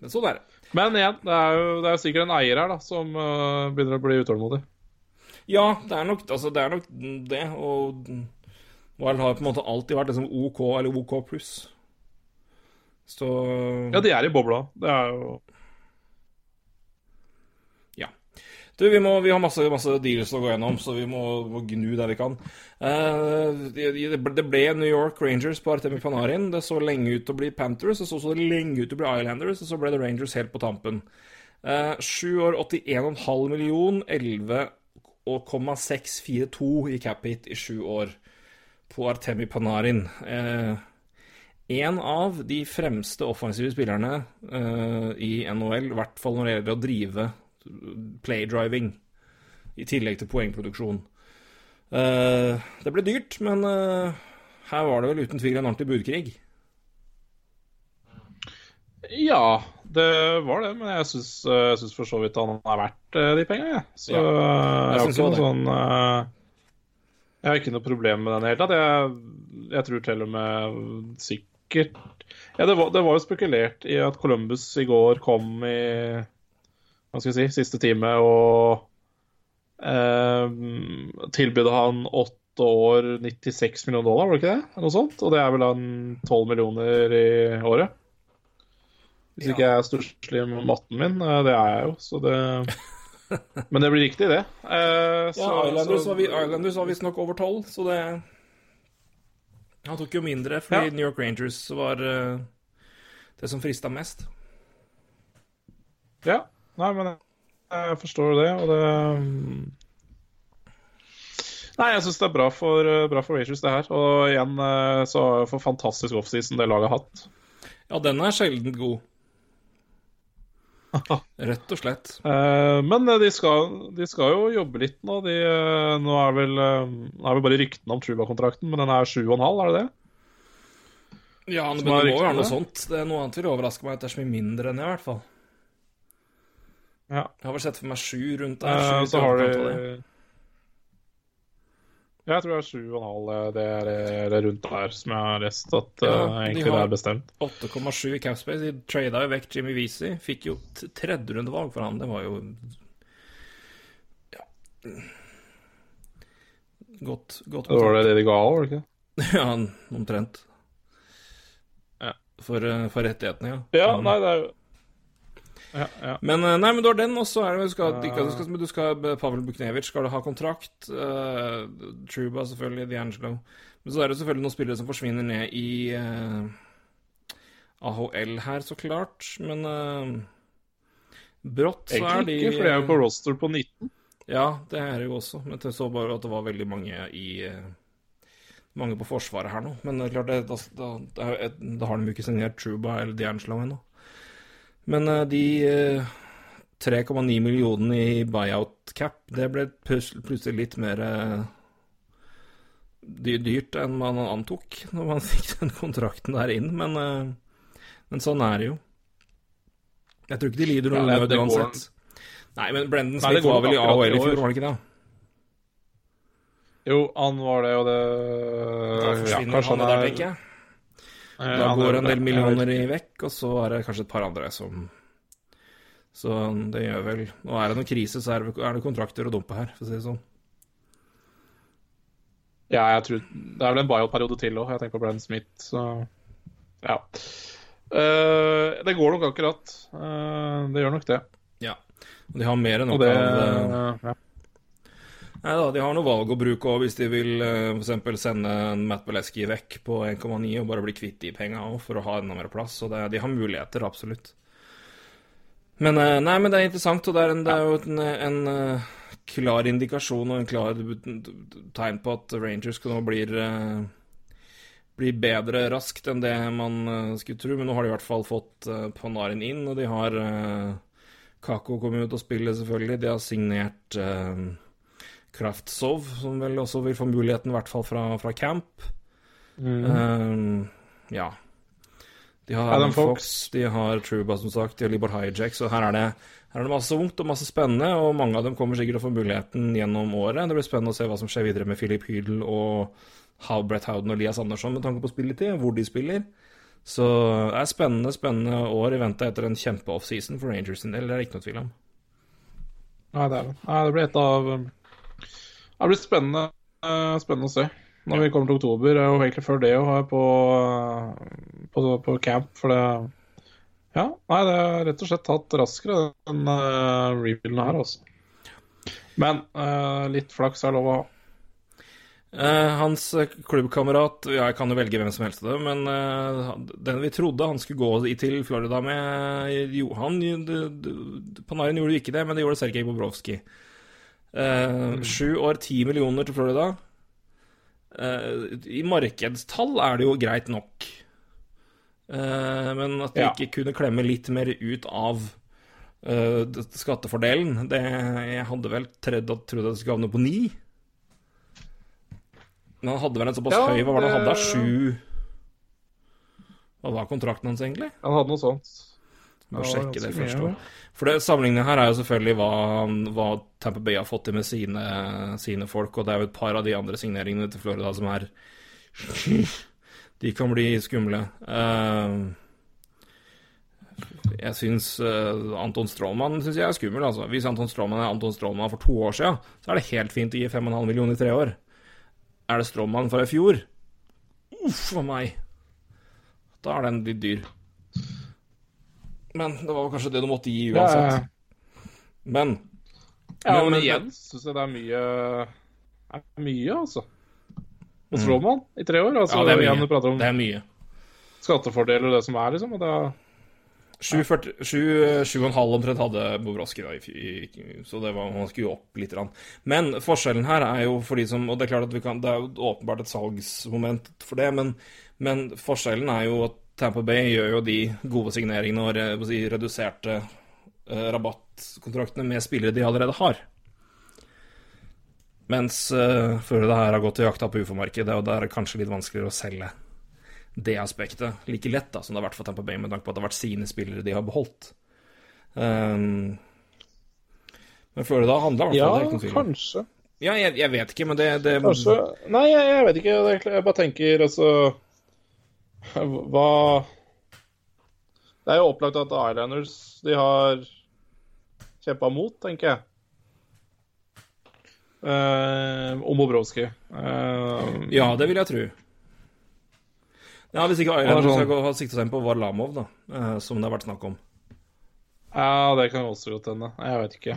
Men sånn er det. men igjen, det er jo det er sikkert en eier her da som uh, begynner å bli utålmodig. Ja, det er nok altså, det. Er nok det og Wild har på en måte alltid vært liksom OK eller OK pluss. Så Ja, de er i bobla. Det er jo Du, vi, må, vi har masse, masse deals å gå gjennom, så vi må, må gnu der vi kan. Uh, det, det ble- New York Rangers på Artemi Panarin. Det så lenge ut til å bli Panthers, og så så det lenge ut til å bli Islanders, og så ble det Rangers helt på tampen. Eh, Sju år, 81,5 million, 11,642 i cap hit i sju år på Artemi Panarin. Uh, en av de fremste offensive spillerne uh, i NHL, i hvert fall når det gjelder å drive playdriving, i tillegg til poengproduksjon. Eh, det ble dyrt, men eh, her var det vel uten tvil en ordentlig budkrig. Ja, det var det, men jeg syns, for så vidt han er verdt uh, de pengene, jeg. Så Ja, jeg, har ikke noe sånn Jeg har ikke noe problem med den i det hele tatt. Jeg, jeg tror til og med sikkert Ja, det var, det var jo spekulert i at Columbus i går kom i Hva skal jeg si siste time og eh, tilbød han åtte år 96 millioner dollar, var det ikke det? Noe sånt? Og det er vel da en 12 millioner i året? Hvis ikke jeg er stusslig med matten min. eh, Det er jeg jo, så det (laughs) Men det blir riktig, det. Eh, Ja, så- Islanders så- var, vi, Islanders var visstnok over tolv, så det Han tok jo mindre, fordi Ja. New York Rangers var uh, det som frista mest. Ja. Nei, men jeg, forstår det, og det Nei, jeg syns det er bra for, eh, bra for Rangers, det her. Og igjen eh, så for fantastisk offseason det laget har hatt. Ja, den er sjelden god. (laughs) Rett og slett. Eh, men eh, de skal, de skal jo jobbe litt nå. De, nå er vel, er vel bare ryktene om Truba-kontrakten, men den er 7,5, er det det? Ja, men det må jo være noe sånt. Det er Noe annet vil overraske meg at det er så mye mindre enn det, i hvert fall. Ja. Jeg har vel sett for meg sju rundt der. Eh, sju så har du jeg tror det. Ja, jeg tror det er 7,5 eh, det er det rundt der som jeg har lest at eh, Ja, egentlig det er bestemt. 8,7 i capspace. De trada jo vekk Jimmy Weezy. Fikk jo tredjerundevalg for han. Det var jo Ja. Godt, godt Det var det det de ga òg, var det ikke? (laughs) Ja, omtrent. Ja. For, eh, for rettighetene, ja. Ja, nei, det er jo ja, ja. Men eh, nei, men du har den, og så er det du skal, ikke, du skal, du skal Pavel Buknevic skal ha kontrakt. Uh, Truba, selvfølgelig. D'Angelo. Men så er det selvfølgelig noen spillere som forsvinner ned i uh, AHL her, så klart. Men uh, brått så er de Egentlig ikke, for de er jo på roster på 19. Ja, det er det jo også. Men jeg så bare at det var veldig mange i uh, Mange på Forsvaret her nå. Men klart, det, da, da, et- da har de jo ikke signert Truba eller D'Angelo ennå. Men eh, de eh, 3,9 millionene i buyout cap, det ble plutselig litt mer eh, dyrt enn man antok når man (laughs) fikk den kontrakten der inn. Men, eh, men sånn er det jo. Jeg tror ikke de lider noe Ja, nød uansett. Nei, men Brendan Smith var vel i AHL i fjor, var det ikke det? Jo, han var det, og det ja, kanskje han det der, er- tenker jeg. Ja, Da går en del millioner i vekk, og så er det kanskje et par andre som Så det gjør vel Nå er det noen krise, så er det, er kontrakter å dumpe her, for å si det sånn. Ja, jeg tror Det er vel en bio-periode til òg. Jeg tenker på Brenn Smith, så ja. Uh, det går nok akkurat. Uh, det gjør nok det. Ja. Og de har mer enn nok det av, eh, ja. Nei da, de har noe valg å bruke òg, hvis de vil uh, f.eks. sende Matt Beleski vekk på 1,9 og bare bli kvitt de penga òg, for å ha enda mer plass. Så det, de har muligheter, absolutt. Men uh, nei, men det er interessant, og det er, en, det er jo en, en uh, klar indikasjon og en klar tegn på at Rangers nå blir blir bedre raskt enn det man skulle tro. Men nå har de i hvert fall fått Panarin inn, og de har Kako kommet ut og spiller, selvfølgelig. De har signert Kraftsov, som vel også vil få muligheten, i hvert fall fra, fra camp. Mm. Um, ja. De har Adam Fox. Fox, de har Truba, som sagt, de har Libor Hijack, så her er, det, her er det masse ungt og masse spennende, og mange av dem kommer sikkert til å få muligheten gjennom året. Det blir spennende å se hva som skjer videre med Philip Hydel og Brett Howden og Lias Andersson med tanke på spilletid, hvor de spiller. Så det er spennende, spennende år i vente etter en kjempe-offseason for Rangers sin del, det er det ikke noe tvil om. Nei, det er det. Nei, det blir et av det blir spennende, eh, spennende å se når vi kommer til oktober, og egentlig før det òg, på, på, på, camp. For det Ja, nei, det er rett og slett tatt raskere, den uh, rebuilden her, altså. Men uh, litt flaks er lov å ha. Uh, hans klubbkamerat Jeg kan jo velge hvem som helst av dem, men uh, den vi trodde han skulle gå til Florida med Johan Panarin gjorde jo ikke det, men det gjorde Sergej Bobrovskij. Uh, sju år, ti millioner til Florida. Uh, I markedstall er det jo greit nok. Uh, men at de ikke kunne klemme litt mer ut av skattefordelen det, Jeg hadde vel trodd at det skulle havne på ni. Men han hadde vel en såpass ja, høy Hva var det han hadde? Sju Hva var kontrakten hans, egentlig? Han hadde noe sånt. Må sjekke det først. Mye, for det, Sammenligningen her er jo selvfølgelig hva, hva Tamper Bay har fått til med sine, sine, folk, og det er jo et par av de andre signeringene til Florida som er (laughs) De kan bli skumle. Uh, jeg syns uh, Anton Strålmann synes jeg er skummel. altså. Hvis Anton Strålmann er Anton Strålmann for to år siden, så er det helt fint å gi 5,5 millioner i tre år. Er det Strålmann fra i fjor? Uff a meg. Da er den litt dyr. Men det var kanskje det du måtte gi uansett. Ja, men Ja, men, men igjen syns jeg det er mye er mye, altså. Hva slår man i tre år? Altså, ja, det er mye. det er mye. Skattefordeler og det som er, liksom. Og det er 7,5 omtrent hadde Bobrovskij, så det var, man skulle jo opp litt. Men forskjellen her er jo for de som Og det er klart at vi kan, det er jo åpenbart et salgsmoment for det, men, men forskjellen er jo at Tampa Bay gjør jo de gode signeringene og si, reduserte uh, rabattkontraktene med spillere de allerede har. Mens uh, før det her har gått til jakta på ufo-markedet, og det er kanskje litt vanskeligere å selge det aspektet like lett da, som det har vært for Tampa Bay, med tanke på at det har vært sine spillere de har beholdt. Um, men Florida handla i hvert fall Ja, kanskje. Ja, jeg, jeg, vet ikke, men det, det... Kanskje Nei, jeg, jeg, vet ikke. Jeg bare tenker, altså hva Det er jo opplagt at Islanders de har kjempa mot, tenker jeg. Uh, om Bobrovskij. Uh, ja, det vil jeg tro. Ja, Hvis ikke Islanders sånn... skal ha sikta seg inn på Varlamov, da, uh, som det har vært snakk om. Ja, det kan også godt hende. Jeg vet ikke.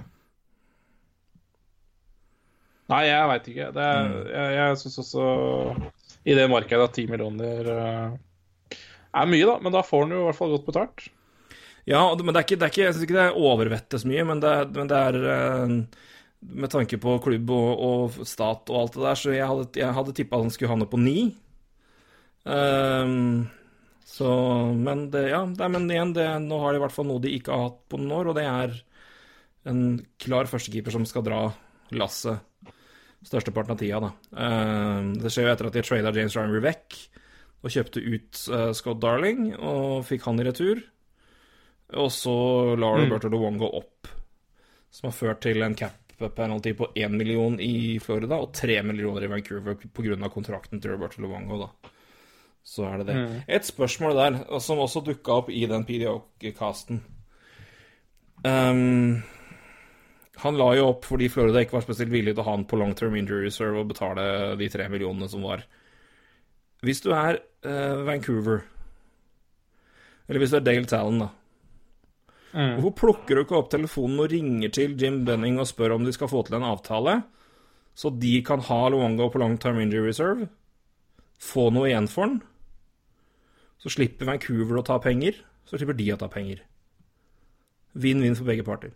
Nei, jeg veit ikke. Det er, mm. Jeg, jeg syns også i det markedet at ti millioner er mye, da, men da får han jo i hvert fall godt betalt. Ja, men det er ikke, det er ikke, jeg syns ikke det er overvettes mye, men det, men det er uh, Med tanke på klubb og, og, stat og alt det der, så jeg hadde, jeg hadde tippa han skulle havne på ni. Um, så Men det, ja, det, men igjen, det, nå har de i hvert fall noe de ikke har hatt på noen år, og det er en klar førstekeeper som skal dra lasset størsteparten av tida, da. Um, det skjer jo etter at de trada James Ryan vekk og kjøpte ut uh, Scott Darling og fikk han i retur. Og så la mm. Roberto Luongo opp, som har ført til en cap penalty på 1 million i Florida og 3 millioner i Vancouver pga. kontrakten til Roberto Luongo. da. Så er det det. Mm. Et spørsmål der, som også dukka opp i den PDO-casten. Um, han la jo opp fordi Florida ikke var spesielt villig til å ha han på long term injury reserve og betale de tre millionene som var. Hvis du er uh, Vancouver, eller hvis du er Dale Talon, da mm. Hvorfor plukker du ikke opp telefonen og ringer til Jim Benning og spør om de skal få til en avtale, Så de kan ha Luongo på long term injury reserve, få noe igjen for den. Så slipper Vancouver å ta penger, så slipper de å ta penger. Vinn-vinn for begge parter.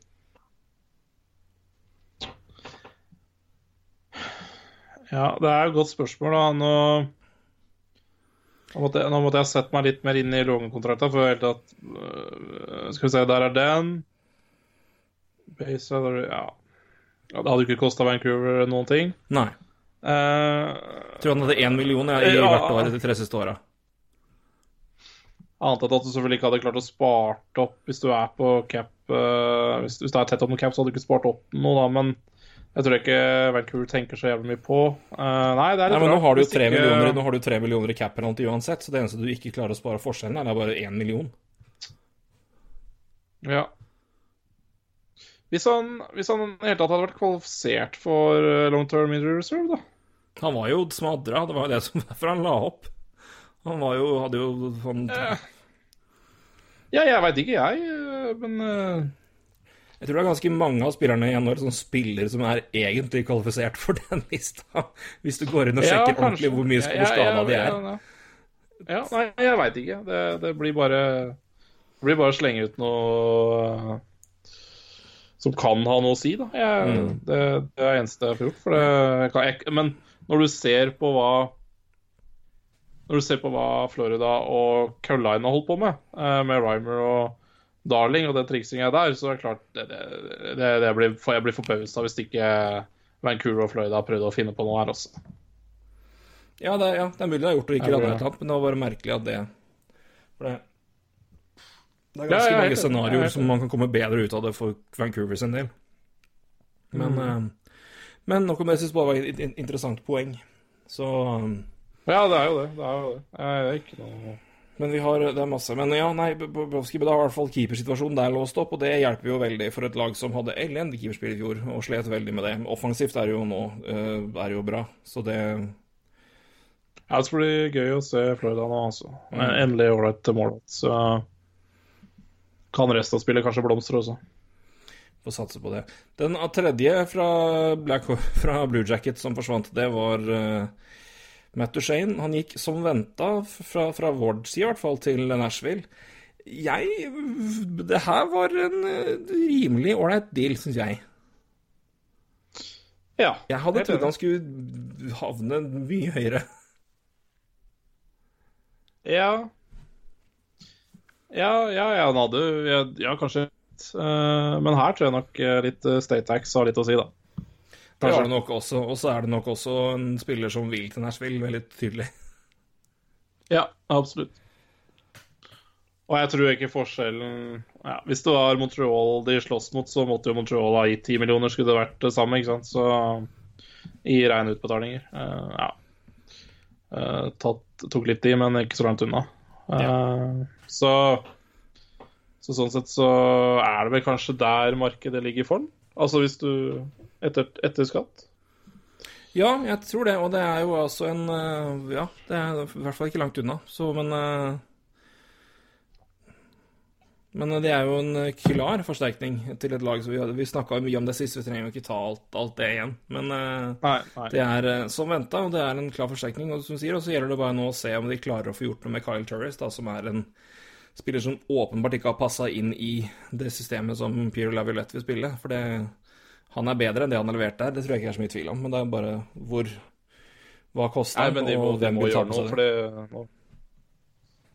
Ja, det er et godt spørsmål, da. Nå, nå, måtte, nå måtte jeg sett meg litt mer inn i lånekontrakta, for helt at øh, Skal vi se, der er den. Base ja. ja. Det hadde jo ikke kosta Vancouver noen ting. Nei. Uh, tror han hadde én million ja, i ja. hvert år de tre siste åra. Annet enn at du selvfølgelig ikke hadde klart å spart opp hvis du er på cap uh, hvis, hvis, det er tett opp med cap, så hadde du ikke spart opp noe, da, men jeg tror ikke Vancouver tenker så jævlig mye på. Uh, nei, det er litt nei, men nå har, du jo ikke- millioner, nå har du tre millioner i cap penalty uansett, så det eneste du ikke klarer å spare forskjellen, er bare én million. Ja. Hvis han, hvis han i hele tatt hadde vært kvalifisert for eh, long term injury reserve, da. Han var jo smadra, det var jo det som (laughs) derfor han la opp. Han var jo, hadde jo sånn Eh, Ja, jeg veit ikke, jeg, men Jeg tror det er ganske mange av spillerne i NHL som spiller som er egentlig kvalifisert for (laughs) den lista, hvis du går inn og sjekker ja, ordentlig hvor mye skada de er. Ja, nei, jeg veit ikke. Det, det blir bare Det blir bare å slenge ut noe eh, som kan ha noe å si, da. Jeg, Mm. det, det er det eneste jeg får gjort. Det, kan, jeg, men når du ser på hva Når du ser på hva Florida og Carolina holdt på med, eh, med Rymer og Darling og den triksinga der, så er det klart det, det, det, det blir, jeg blir forbausa hvis ikke Vancouver og Florida har prøvd å finne på noe her også. Ja, det, ja, det er mulig de har gjort det ikke det- et eller men det var bare merkelig at det For det, det er ganske ja, mange er scenarioer som man kan komme bedre ut av det for Vancouver sin del. Men, Mm. uh, men nok om det. Jeg syns bare var et interessant poeng. Så um, Ja, det er jo det. Det er jo det. Det er ikke noe Men vi har Det er masse. Men ja, nei, Bobrovskij da har i hvert fall keepersituasjonen der låst opp, og det hjelper jo veldig for et lag som hadde elendig keeperspill i fjor, og slet veldig med det. Offensivt er det jo nå eh, er jo bra, så det Ja, det skal bli gøy å se Florida nå, altså. Endelig ålreit mål. Så kan resten av spillet kanskje blomstre også. Får satse på det. Den tredje fra, Black, (laughs) fra Blue Jacket som forsvant, det var uh, Matt Duchene. Han gikk som venta, fra, fra Ward side i hvert fall, til Nashville. Jeg Det her var en eh, rimelig ålreit deal, syns jeg. Ja. Jeg hadde trodd han skulle havne mye høyere. Ja. Ja, ja, ja, han hadde ja, kanskje eh, Men her tror jeg nok eh, litt State Tax har litt å si, da. Det er det nok også, og så er det nok også en spiller som vil til Nashville, veldig tydelig. Ja, absolutt. Og jeg tror ikke forskjellen ja, Hvis det var Montreal de slåss mot, så måtte jo Montreal ha gitt 10 millioner, skulle det vært det samme, ikke sant? Så i rene utbetalinger. Uh, ja. Uh, tatt, tok litt i, men ikke så langt unna. Eh, så, så sånn sett så er det vel kanskje der markedet ligger for den. Altså hvis du Etter, etter skatt. Ja, jeg tror det, og det er jo altså en eh, Ja, det er i hvert fall ikke langt unna, så men eh, Men det er jo en eh, klar forsterkning til et lag Så vi. Vi snakka mye om det sist, vi trenger jo ikke ta alt, alt det igjen. Men eh, Nei, nei. det er eh, som venta, og det er en klar forsterkning. Og som sier, og så gjelder det bare nå å se om de klarer å få gjort noe med Kyle Turris, da, som er en spiller som åpenbart ikke har passa inn i det systemet som Pierre Laviolette vil spille. For det, han er bedre enn det han har levert der, det tror jeg ikke er så mye tvil om. Men det er bare hvor Hva koster han, de må, og hvem på noe, for det? nå,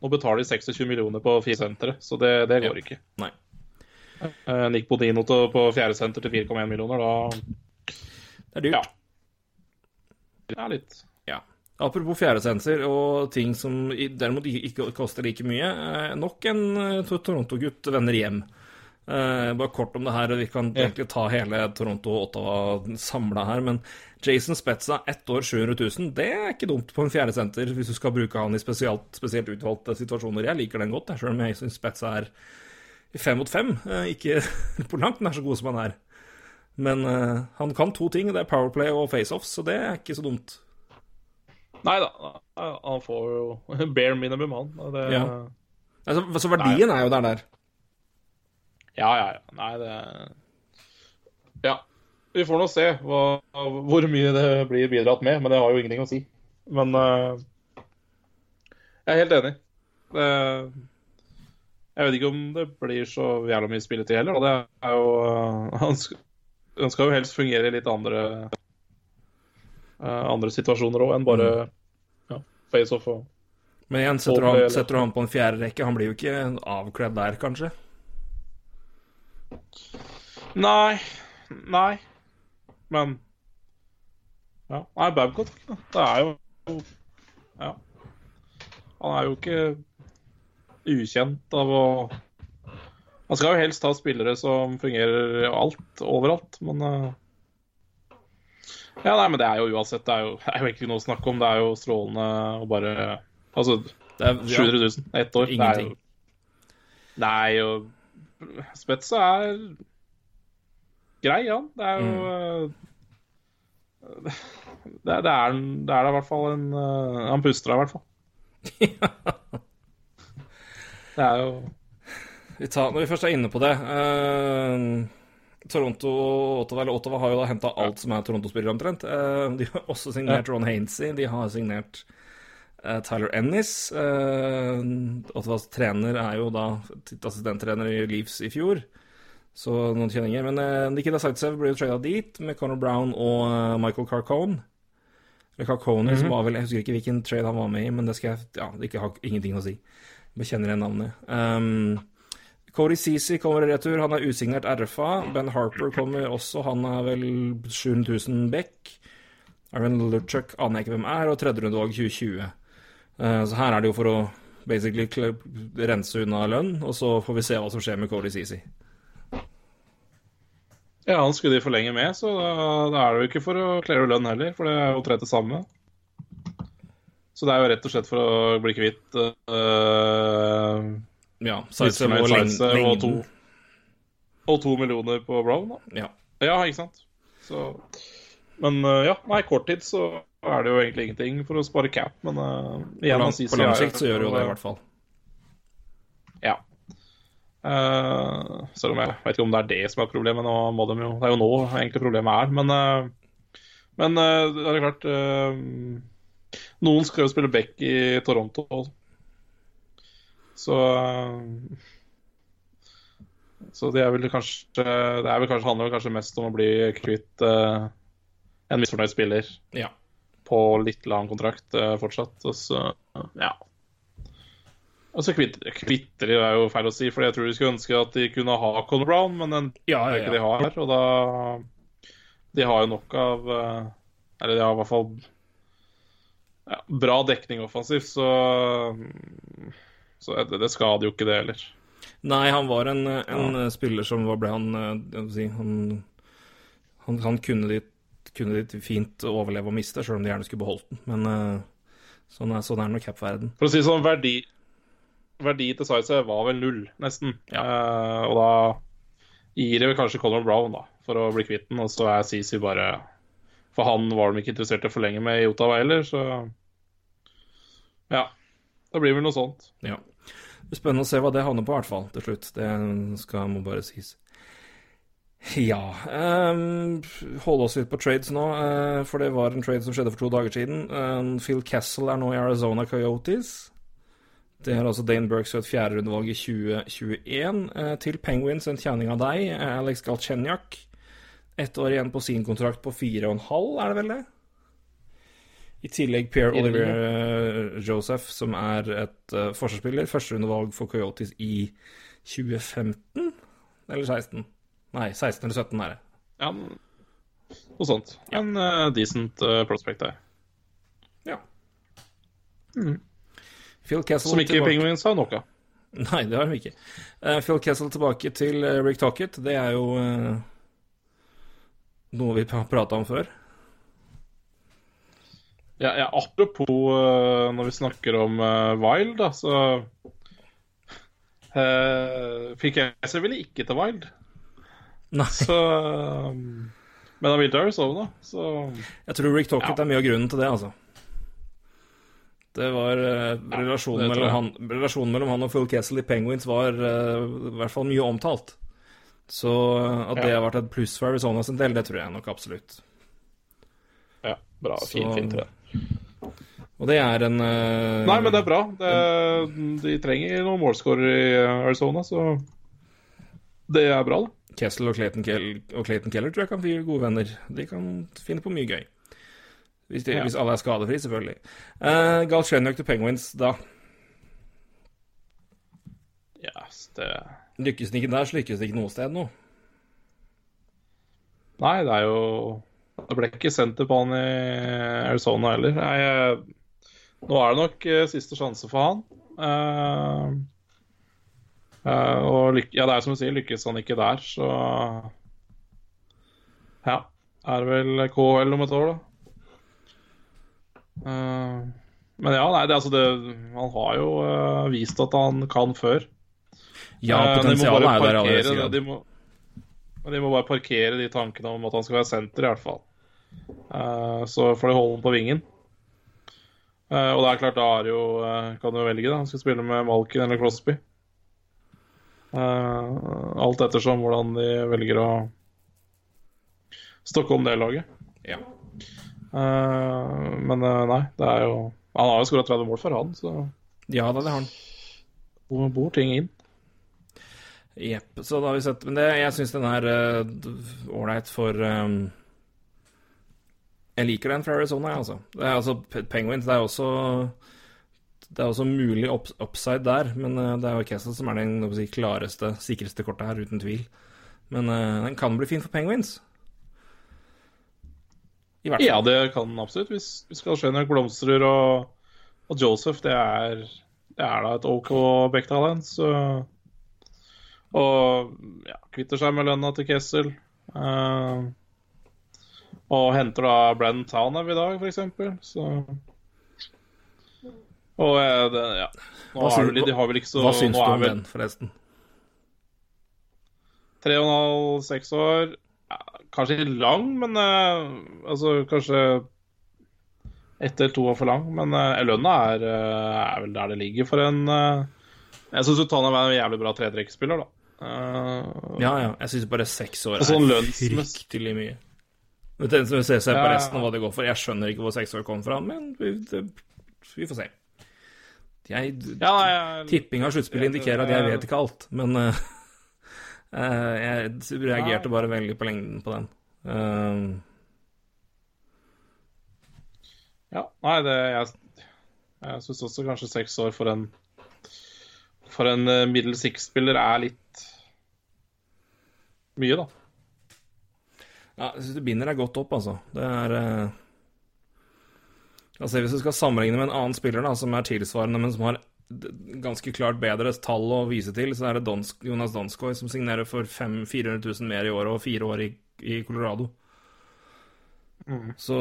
nå betaler de 26 millioner på fire sentre, så det, det går Ja. ikke. Nei. Uh, Nick Bodino til, på fjerde senter til 4,1 millioner, da Det er dyrt. Ja. Det er litt Ja. Apropos fjerdesensor og ting som derimot ikke ikke koster like mye. Eh, nok en eh, Toronto-gutt vender hjem. Eh, bare kort om det her, og vi kan yeah. egentlig ta hele Toronto og Ottawa samla her. Men Jason Spetza, ett år 700 000, det er ikke dumt på en fjerdesenter hvis du skal bruke han i spesielt, spesielt utvalgte situasjoner. Jeg liker den godt, sjøl om jeg syns Spetza er i fem mot fem. Uh, ikke (laughs) på langt nær så god som han er. Men uh, han kan to ting, det er Powerplay og FaceOffs, så det er ikke så dumt. Nei da, han får jo bare minimum, han. Det, Ja. Altså, så verdien er jo der der. Ja, ja, ja. Nei, det Ja. vi får nå se hva, hvor mye det blir bidratt med, men det har jo ingenting å si. Men uh, jeg er helt enig. Det, jeg vet ikke om det blir så jævla mye spilletid heller. Og det er jo uh, Han skal jo helst fungere i litt andre uh, andre situasjoner òg enn bare mm. ja, face-off og Men igjen, setter du, han, setter du han på en fjerde rekke, han blir jo ikke avkledd der, kanskje? Nei. Nei. Men Ja. Nei, Babcock, da. Det er jo Ja. Han er jo ikke ukjent av å Han skal jo helst ha spillere som fungerer alt, overalt, men uh... Ja, nei, men det er jo uansett Det er jo, det er jo ikke noe å snakke om. Det er jo strålende å bare Altså, det er, 700 000 ett år. Ingenting. Det er jo Nei, og Spetsa er grei, ja. Det er jo mm. (laughs) det, det, er, det er da i hvert fall en uh, Han puster da i hvert fall. Ja. (laughs) det er jo vi tar, Når vi først er inne på det uh, Toronto Ottawa, eller Ottawa har jo da henta alt som er Toronto-spillere, omtrent. Uh, de har også signert. Ron Hainsey. De har signert Tyler Ennis. Ottawas trener er jo da assistenttrener i Leeds i fjor. Så noen kjenninger. Men uh, Nikita Zaitsev ble jo trada dit med Conor Brown og Michael Carcone. Eller Carcone, mm -hmm. som mhm. var vel Jeg husker ikke hvilken trade han var med i, men det skal jeg Ja, ikke har ingenting å si. Jeg kjenner igjen navnet. Um, Cody Ceesay kommer i retur. Han er usignert RFA. Ben Harper kommer også. Han er vel 700 000 back. Aaron Luchuk aner jeg ikke hvem er, og tredje rundevalg 2020. Uh, så her er det jo for å basically rense unna lønn, og så får vi se hva som skjer med Cody Ceesay. Ja, han skulle de forlenge med, så da, da, er det jo ikke for å klare lønn heller, for det er jo tre til samme. Så det er jo rett og slett for å bli kvitt uh, Ja, size og, og, to, og to millioner på Brown, da. Ja, ja ikke sant. Så, men uh, ja, nei, kort tid så er det jo egentlig ingenting for å spare cap, men uh, igjen På lang, på lang sikt så gjør jo det, i hvert fall. Ja. Uh, selv om jeg vet ikke om det er det som er problemet. Nå må de jo, det er jo nå egentlig problemet er. Men, uh, men uh, det er klart Noen skal jo spille back i Toronto. Så Så det er vel kanskje Det er vel kanskje, handler vel kanskje mest om å bli kvitt en misfornøyd spiller ja. På litt lang kontrakt fortsatt. Og så, ja Altså Kvitter er jo feil å si, for jeg tror de skulle ønske at de kunne ha Conor Brown, men den ja, ja, ja. ikke de har. Og da De har jo nok av eh, Eller de har i hvert fall ja, bra dekning offensivt, så Så det, det skader jo ikke det heller. Nei, han var en, en spiller som ble han eh, si, han, han, han, kunne, de, kunne de fint overleve og miste, sjøl om de gjerne skulle beholdt den. Men uh, sånn er, sånn er nok cap-verden. For å si sånn, verdi verdi til Size var vel null, nesten. Ja. Uh, og da gir det kanskje Conor Brown da, for å bli kvitt den, og så er CC bare For han var de ikke interessert i å forlenge med i Ottawa heller, så ja. Det blir vel noe sånt. Ja. Spennende å se hva det havner på, i hvert fall, til slutt. Det skal må bare sies. Ja um, Holde oss litt på trades nå, uh, for det var en trade som skjedde for to dager siden. Um, Phil Castle er nå i Arizona Coyotes. Det er altså Dane Burks et fjerderundevalg i 2021. Uh, til Penguins en tjening av deg, eh, Alex Galchenyak. Ett år igjen på sin kontrakt på fire og en halv, er det vel det? I tillegg Pierre Oliver uh, Joseph, som er et uh, forsvarsspiller. Førsterundevalg for Coyotes i 2015? Eller 16? Nei, 16 eller 17 er det. Ja, noe sånt. Ja. En uh, decent prospect der. Ja. Mm. Phil Kessel Som ikke Penguins har nok av. (laughs) Nei, det har de ikke. Uh, Phil Kessel tilbake til uh, Rick Tocket. Det er jo uh, noe vi har prata om før. Ja, ja apropos når vi snakker om Wild, da, så Phil Kessel ville ikke til Wild. Nei. Så um, Men han begynte å sove, Arizona, så Jeg tror Rick Talkett ja. er mye av grunnen til det, altså. Det var uh, relasjonen, ja, mellom han, relasjonen, mellom han, og Phil Kessel i Penguins var uh, i hvert fall mye omtalt. Så at det har vært et pluss for Arizona sin del, det tror jeg nok absolutt. Ja, bra. Fint, fint. det. Og det er en uh, Nei, men det er bra. Det, de trenger noen målscorer i Arizona, så det er bra, da. Kessel og Clayton, Kell og Clayton Keller tror jeg kan bli gode venner. De kan finne på mye gøy. Hvis, de, Ja. hvis alle er skadefri, selvfølgelig. Uh, Galchenyuk til Penguins, da. Ja, det Lykkes den ikke der, så lykkes det ikke noe sted nå. Nei, det er jo Det ble ikke senter på han i Arizona heller. Nei, eh, nå er det nok eh, siste sjanse for han. Uh... eh, og lyk ja, det er som du sier, lykkes han ikke der, så Ja. Er det vel KL om et år, da. Eh, men ja, nei, det, altså det, han har jo eh, vist at han kan før. Ja, Eh, potensialet er der i aller parkere høyeste det. De må, de må bare parkere de tankene om at han skal være senter, i hvert fall. Eh, så får de holde ham på vingen. Eh, og det er klart, da er jo eh, Kan du velge, da. Han skal spille med Malkin eller Crosby. Eh, alt ettersom hvordan de velger å stokke om det laget. Ja. Eh, men eh, nei, det er jo Han har jo skåra 30 mål for han, så ja da, det har han. hvor bor ting inn. Jepp. Så da har vi sett Men det, jeg syns den er ålreit for um, Jeg liker den fra Arizona, jeg, altså. Det er altså Penguins, det er også det er også mulig up upside der, men eh, det er jo Kessel som er den si, klareste, sikreste kortet her, uten tvil. Men eh, den kan bli fin for Penguins. Ja, det kan den absolutt. Hvis, hvis Galchenyuk blomstrer og, og Joseph, det er, det er da et OK backtalent. Så Og ja, kvitter seg med lønna til Kessel. Uh, og henter da Brennan Townham i dag, f.eks. Så Og eh, det, ja. Nå Hva har vel, de har vel ikke så Hva syns du om vel den, forresten? Tre og en halv, seks år ja, Kanskje lang, men uh, altså kanskje ett eller to år for lang. Men uh, lønna er, uh, er vel der det ligger for en Jeg syns Utana er en jævlig bra tredrekkspiller, da. Eh, Ja, ja. Jeg syns bare seks år er sånn er lønnsmess- fryktelig mye. Vet du, så ser jeg på resten av hva det går for. Jeg skjønner ikke hvor seks år kom fra, men vi, det, vi får se. Jeg, ja, jeg, tipping av sluttspillet indikerer at jeg vet ikke alt, men uh, (laughs) eh, jeg reagerte bare veldig på lengden på den. Uh, ja, nei, det Jeg, jeg syns også kanskje seks år for en For en uh, middel six-spiller er litt mye, da. ja, jeg syns du binder deg godt opp, altså. Det er eh, Altså, Hvis du skal sammenligne med en annen spiller da, som er tilsvarende, men som har ganske klart bedre tall å vise til, så er det Donsk, Jonas Donskoy som signerer for 500 400 000 mer i året og fire år i, i Colorado. Så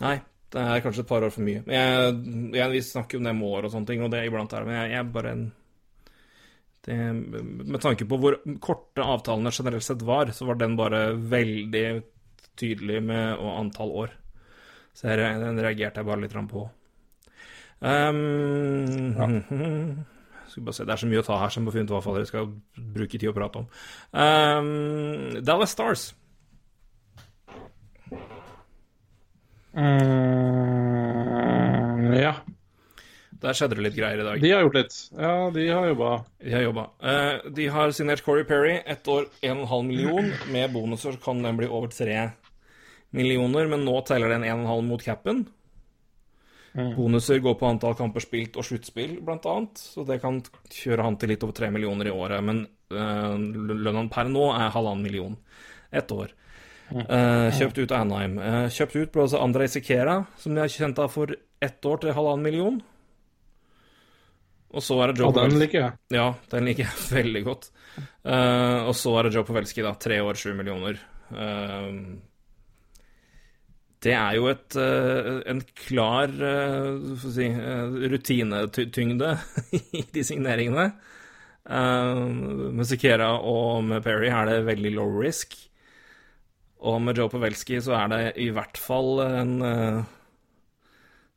Nei, det er kanskje et par år for mye. Men jeg, jeg, vi snakker jo om det med år og sånne ting, og det iblant er men jeg, jeg bare det, Med tanke på hvor korte avtalene generelt sett var, så var den bare veldig tydelig med og antall år. Så her, den reagerte jeg bare litt på. Um, (laughs) Skal bare se, Det er så mye å ta her, må finne ut hva dere skal bruke tid å prate om. Um, Dallas Stars. Mm, ja. Der skjedde det litt greier i dag. De har gjort litt. Ja, de har jobba. De har jobba. Uh, de har signert Corey Perry. Ett år 1,5 million. Med bonuser kan den bli over 3 millioner, men nå teller den 1,5 mot capen. Bonuser går på antall kamper spilt og sluttspill, blant annet. Så det kan kjøre han til litt over 3 millioner i året. Men uh, lønna per nå er halvannen million. Ett år. Uh, kjøpt ut av Anheim. Uh, kjøpt ut ble også Andrej Sikera, som de har kjent av for ett år til halvannen million. Og så er det Ja, Joe den Pavelski. liker jeg. Ja, den liker jeg veldig godt. Uh, og så er det Joe Pavelski, da. Tre år, sju millioner. Eh, det er jo et, eh, en klar uh, si, eh, rutinetyngde (laughs) i de signeringene. Eh, med Sikera og med Perry er det veldig low risk. Og med Joe Pavelski så er det i hvert fall en eh,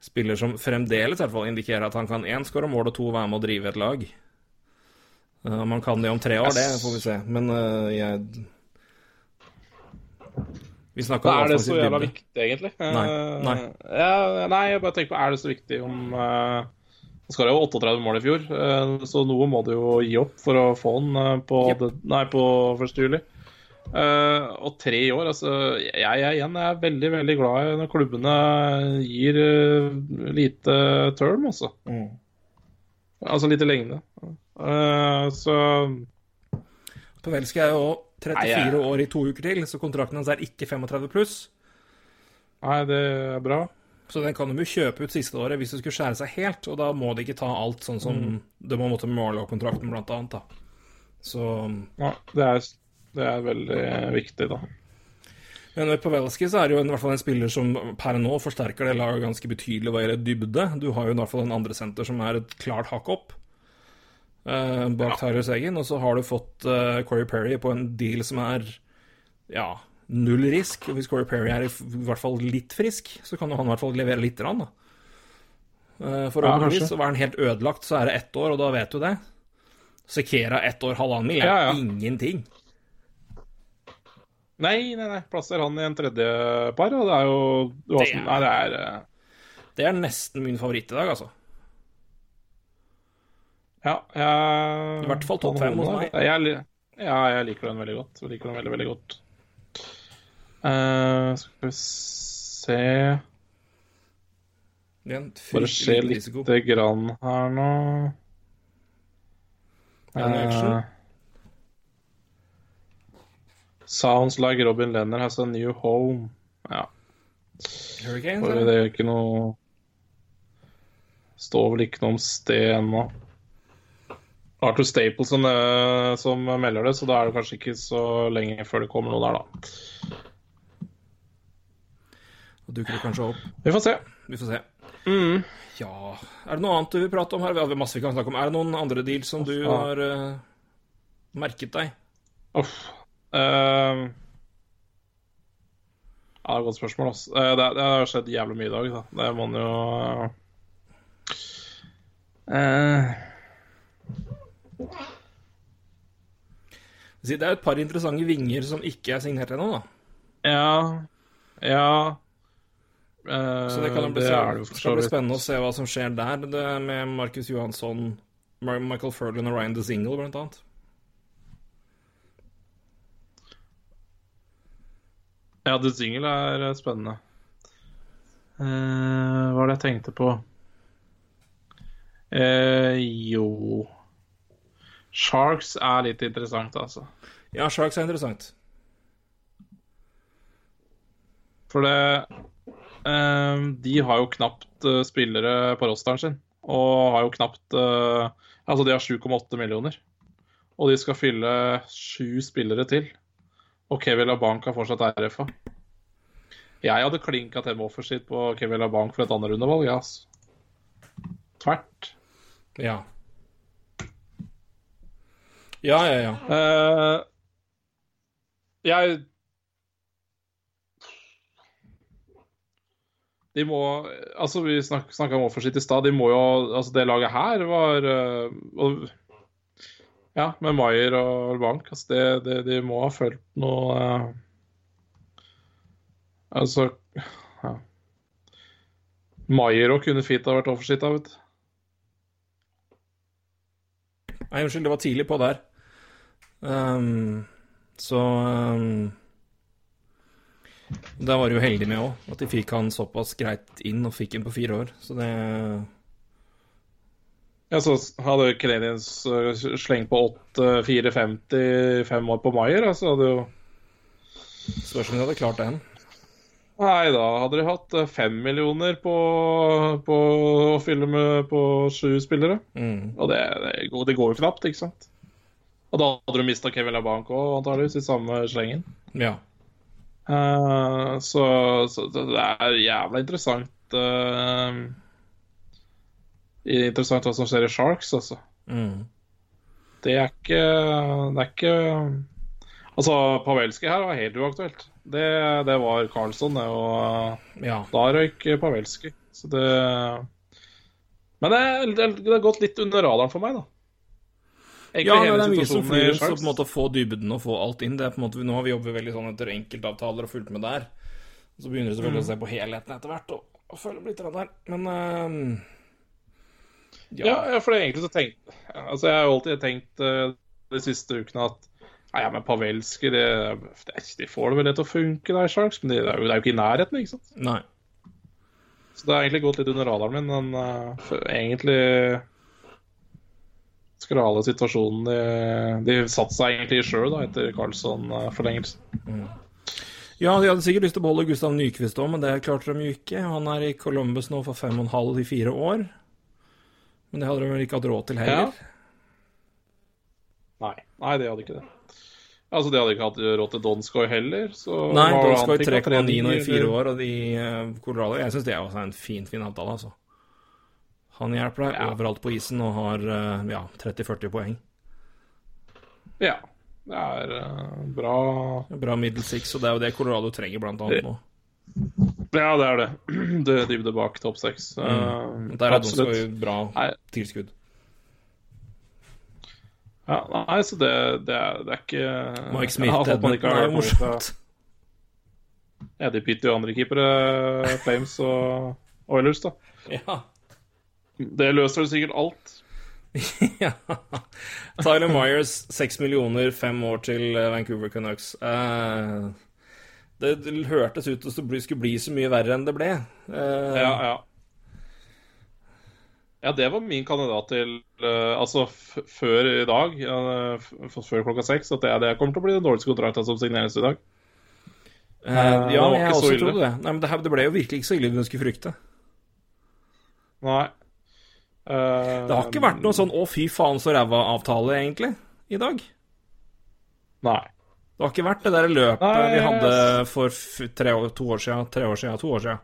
spiller som fremdeles i hvert fall indikerer at han kan én skåre mål og to være med å drive et lag. Eh, Om han kan det om tre år, det får vi se. Men eh, jeg Vi snakker om Er det så jævla viktig, egentlig? Nei, Eh, nei. Ja, nei, jeg bare tenker på, er det så viktig om uh, Nå skal jo 38 mål i fjor, uh, så noe må du jo gi opp for å få den eh, på, yep. det, nei, på 1. juli. Uh, og tre år, altså jeg, jeg igjen jeg er veldig veldig glad i når klubbene gir uh, lite term, altså. Mm. Altså lite lengde. Uh, så Pavelski er jo 34 Nei, jeg- år i to uker til, så kontrakten hans er ikke 35 pluss. Nei, det er bra. Så den kan de jo kjøpe ut siste året hvis det skulle skjære seg helt, og da må de ikke ta alt sånn som Mm. det må måtte Marlow-kontrakten, blant annet, da. Så Ja, det er, det er veldig viktig, da. Men med Pavelski så er det jo i hvert fall en spiller som per nå forsterker det laget ganske betydelig hva gjelder dybde. Du har jo i hvert fall en andre senter som er et klart hakk opp eh, bak Tyler Sagen, og så har du fått uh, Corey Perry på en deal som er ja, null risk. Og hvis Corey Perry er i, i hvert fall litt frisk, så kan jo han i hvert fall levere lite grann, da. å Forhåpentligvis. kanskje. så er han helt ødelagt, så er det ett år, og da vet du det. Sekera ett år, halvannen mil, er Ja, ja. ingenting. Nei, nei, nei. Plasser han i en tredje par, og det er jo Det er- Nei, det er eh, Det er nesten min favoritt i dag, altså. Ja, jeg I hvert fall topp fem hos meg. Jeg, ja, jeg liker den veldig godt. Jeg liker den veldig, veldig godt. Uh, skal vi se Bare se litt grann her nå. Eh, sounds like Robin Lenner has a new home. Ja. Hurricanes, For det er ikke noe Står vel ikke noe om sted ennå. Arthur Staples som, eh, som melder det, så da er det kanskje ikke så lenge før det kommer noe der, da. Da dukker det kanskje opp. Vi får se. Vi får se. Mm. Ja Er det noe annet du vil prate om her? Vi har masse vi kan snakke om. Er det noen andre deals som du har uh, merket deg? Uff. Uh, ja, det er et godt spørsmål, altså. Det, det har skjedd jævlig mye i dag, da. Det må man jo Si, Det er jo et par interessante vinger som ikke er signert ennå, da. Ja. Ja. Eh, Så det kan bli, det det skal bli spennende å se hva som skjer der, det med Marcus Johansson, Michael Ferdinand og Ryan DeZingle, blant annet. Ja, DeZingle er eh, spennende. Eh, hva var det jeg tenkte på? Eh, jo Sharks er litt interessant, altså. Ja, Sharks er interessant. For det um, De har jo knapt uh, spillere på rosteren sin. Og har jo knapt uh, Altså, de har 7,8 millioner. Og de skal fylle sju spillere til. Og Kevin LaBanc har fortsatt RFA. Jeg hadde klinka til med offensivt på Kevin LaBanc for et annet rundevalg, ja, altså. Tvert. Ja. Ja, ja, ja. Uh, jeg De må Altså, vi snak, snakka om offensivt i stad. De må jo Altså, det laget her var eh, og, Ja, med Maier og Bank. Altså, det, det, de må ha følt noe uh, Altså ja. Maier òg kunne fint ha vært offensivt, da, vet du. Nei, unnskyld, det var tidlig på der. Ehm, så um, Da var de jo heldige med òg, at de fikk han såpass greit inn og fikk han på fire år. Så det Ja, så hadde Canadiens slengt på 8-4-50 fem år på Maier, så hadde jo spørs om de hadde klart den. Nei, da hadde de hatt eh, fem millioner på, på å fylle med på sju spillere. Mm. Og det, det, går, det går jo knapt, ikke sant? Og da hadde du mista Kevin LaBanc òg, antakeligvis, i samme slengen. Ja. Uh, så, så det er jævla interessant uh, Interessant hva som skjer i Sharks, altså. Mm. Det er ikke Det er ikke Altså, Pavelski her var helt uaktuelt. Det, det var Carlsson, det, og ja. da røyk Pavelski. Så det Men det, det, det har gått litt under radaren for meg, da. Ja, hele det er mye som flyr, så på en måte å få dybden og få alt inn det er på en måte, Nå har vi jobbet veldig sånn etter enkeltavtaler og fulgt med der. Så begynner du selvfølgelig å se på helheten etter hvert og, og føle litt der. Men uh, Ja, ja, for det egentlig så tenkt Altså, jeg har jo alltid tenkt uh, de siste ukene at Nei, ja, men Pavelski, det, det, de får det vel det til å funke der, Sharks, men det, er jo, det er jo ikke i nærheten, ikke sant? Nei. Så det har egentlig gått litt under radaren min, men uh, egentlig skrale situasjonen de, de satte seg egentlig i sjøl etter Carlsson-forlengelse. Ja, de hadde sikkert lyst til å beholde Gustav Nyquist òg, men det klarte de jo ikke. Han er i Columbus nå for fem og en halv i fire år. Men det hadde de vel ikke hatt råd til heller. Nei, nei, det hadde ikke det. Altså, De hadde ikke hatt råd til Donskoy heller. Så Nei, Donskoy fikk, 3,9 nå i fire år, og de uh, Colorado Jeg syns det er en fin, fin avtale, altså. Han hjelper deg Ja. overalt på isen og har eh, ja, 30-40 poeng. Ja. Det er eh, bra Bra middle six, og det er jo det Colorado trenger blant annet nå. Ja, det er det. (clears throat) Det dybde bak topp seks. Eh, Mm. Der er absolutt. også bra Nei. tilskudd. Ja, nei, så det, det, er, det er ikke Mike Smith, Ja, at man ikke har er morsomt. De bytter jo andre keepere, Flames og Oilers, da. (laughs) Ja. Det løser sikkert alt. (laughs) ja. Tyler Myers, seks millioner, fem år til eh, Vancouver Canucks. Uh, det, det hørtes ut som det skulle bli så mye verre enn det ble. Uh, Ja, ja. Ja, det var min kandidat til uh, Altså før i dag, f- før klokka seks, at det, det kommer til å bli den dårligste kontrakten som signeres i dag. det ja, jeg så også trodde det. Nei, men det, her, det ble jo virkelig ikke så ille du skulle frykte. Nei. Eh, Det har ikke vært noe sånn 'å, fy faen, så ræva'-avtale, egentlig, i dag. Nei. Det har ikke vært det der løpet Nei, vi hadde for tre år, to år siden, tre år siden, to år siden.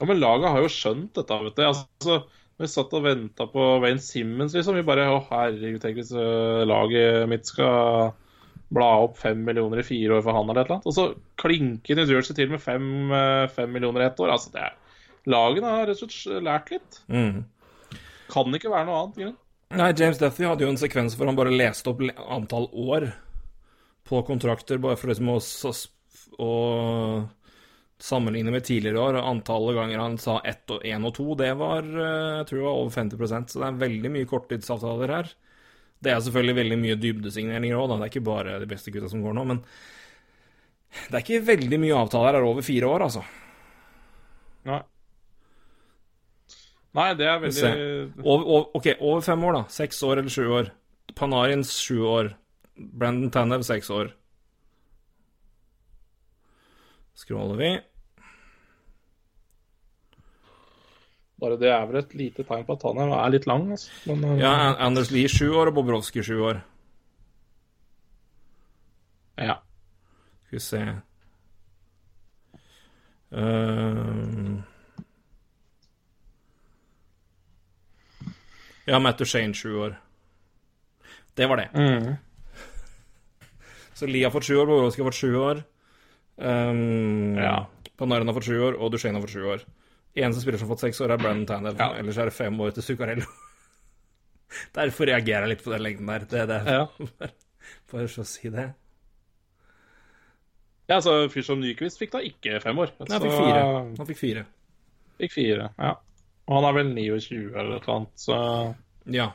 Ja, men laget har jo skjønt dette, vet du. Altså, vi satt og venta på Wayne Simmons, liksom. Vi bare Å, herregud, tenk hvis øh, laget mitt skal bla opp fem millioner i fire år for han eller et eller annet. Og så klinker New Jersey til med fem, øh, fem millioner i ett år. Altså, det er Lagene har rett og slett lært litt. Mm. Kan ikke være noe annet. Grunn. Nei, James Duffy hadde jo en sekvens hvor han bare leste opp antall år på kontrakter, bare for liksom å, å sammenligne med tidligere år. Antallet ganger han sa ett og én og to, det var eh, jeg tror det var over 50% Så det er veldig mye korttidsavtaler her. Det er selvfølgelig veldig mye dybdesigneringer òg, det er ikke bare de beste gutta som går nå. Men det er ikke veldig mye avtaler her over fire år, altså. Nei. Nei, det er veldig. Over, over, ok, over fem år, da. Seks år eller sju år. Panarins sju år. Brandon Tanev seks år. Skråler vi. Bare det er vel et lite tegn på at Tanev er- litt lang, altså. Men, øh, Ja, Anders Lie sju år og Bobrovskij sju år. ja. Skal vi se Ehm. Ja, Matt Duchene sju år. Det var det. Mm. Så Li har fått sju år, Bobrovskij har fått sju år. Um, Ja. Panarin har fått sju år, og Duchene har fått sju år. Eneste spiller som har fått seks år, er Brandon Tandel. Ja. Ellers er det fem år til Zuccarello. (laughs) Derfor reagerer jeg litt på den lengden der. Det det. Ja. (laughs) Bare for å si det. ja, så fyr som Nyquist fikk da ikke fem år. Nei, han fikk fire. Han fikk fire. Fikk fire, ja. Og han er vel 29 eller et eller annet, så Ja.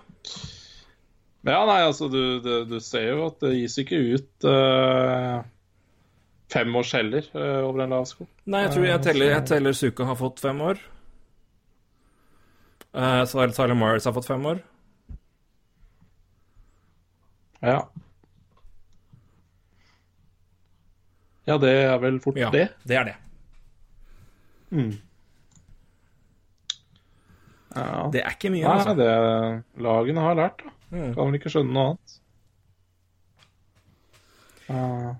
Men Ja, nei, altså, du, du, du ser jo at det gis ikke ut uh, fem års heller uh, over en lav sko. Nei, jeg tror jeg teller, jeg teller Suka har fått fem år. Uh, så Tyler Myers har fått fem år. Ja. Ja, det er vel fort Ja, det. det er det. Ja. Det er ikke mye, Nei, altså. det lagene har lært, da. Mm. Kan vel ikke skjønne noe annet. Ja.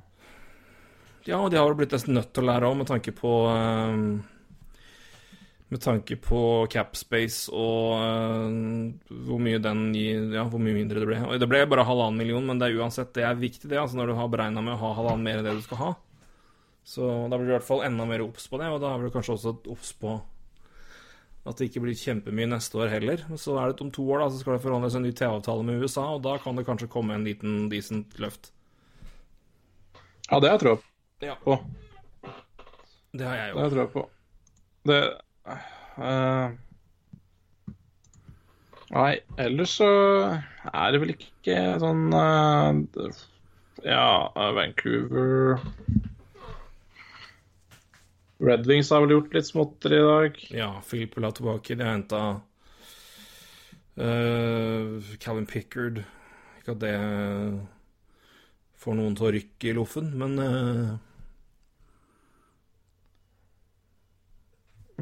Ja, og de har jo blitt nesten nødt til å lære òg, med tanke på um, Med tanke på capspace og uh, hvor mye den gir Ja, hvor mye mindre det ble. Og det ble bare halvannen million, men det er uansett det er viktig, det. Altså når du har beregna med å ha halvannen mer enn det du skal ha. Så da blir du i hvert fall enda mer obs på det, og da er du kanskje også obs på At det ikke blir kjempemye neste år heller. Så er det om to år da, så skal det forhandles en ny TV-avtale med USA, og da kan det kanskje komme en liten decent løft. Ja, det har jeg trua Ja. på. Det har jeg Det har jeg troa på. Det uh... Nei, ellers så er det vel ikke sånn uh, Ja, Vancouver Red Wings har vel gjort litt småtteri i dag. Ja, vil tilbake. De har henta uh, Calvin Pickard. Ikke at det får noen til å rykke i loffen, men uh...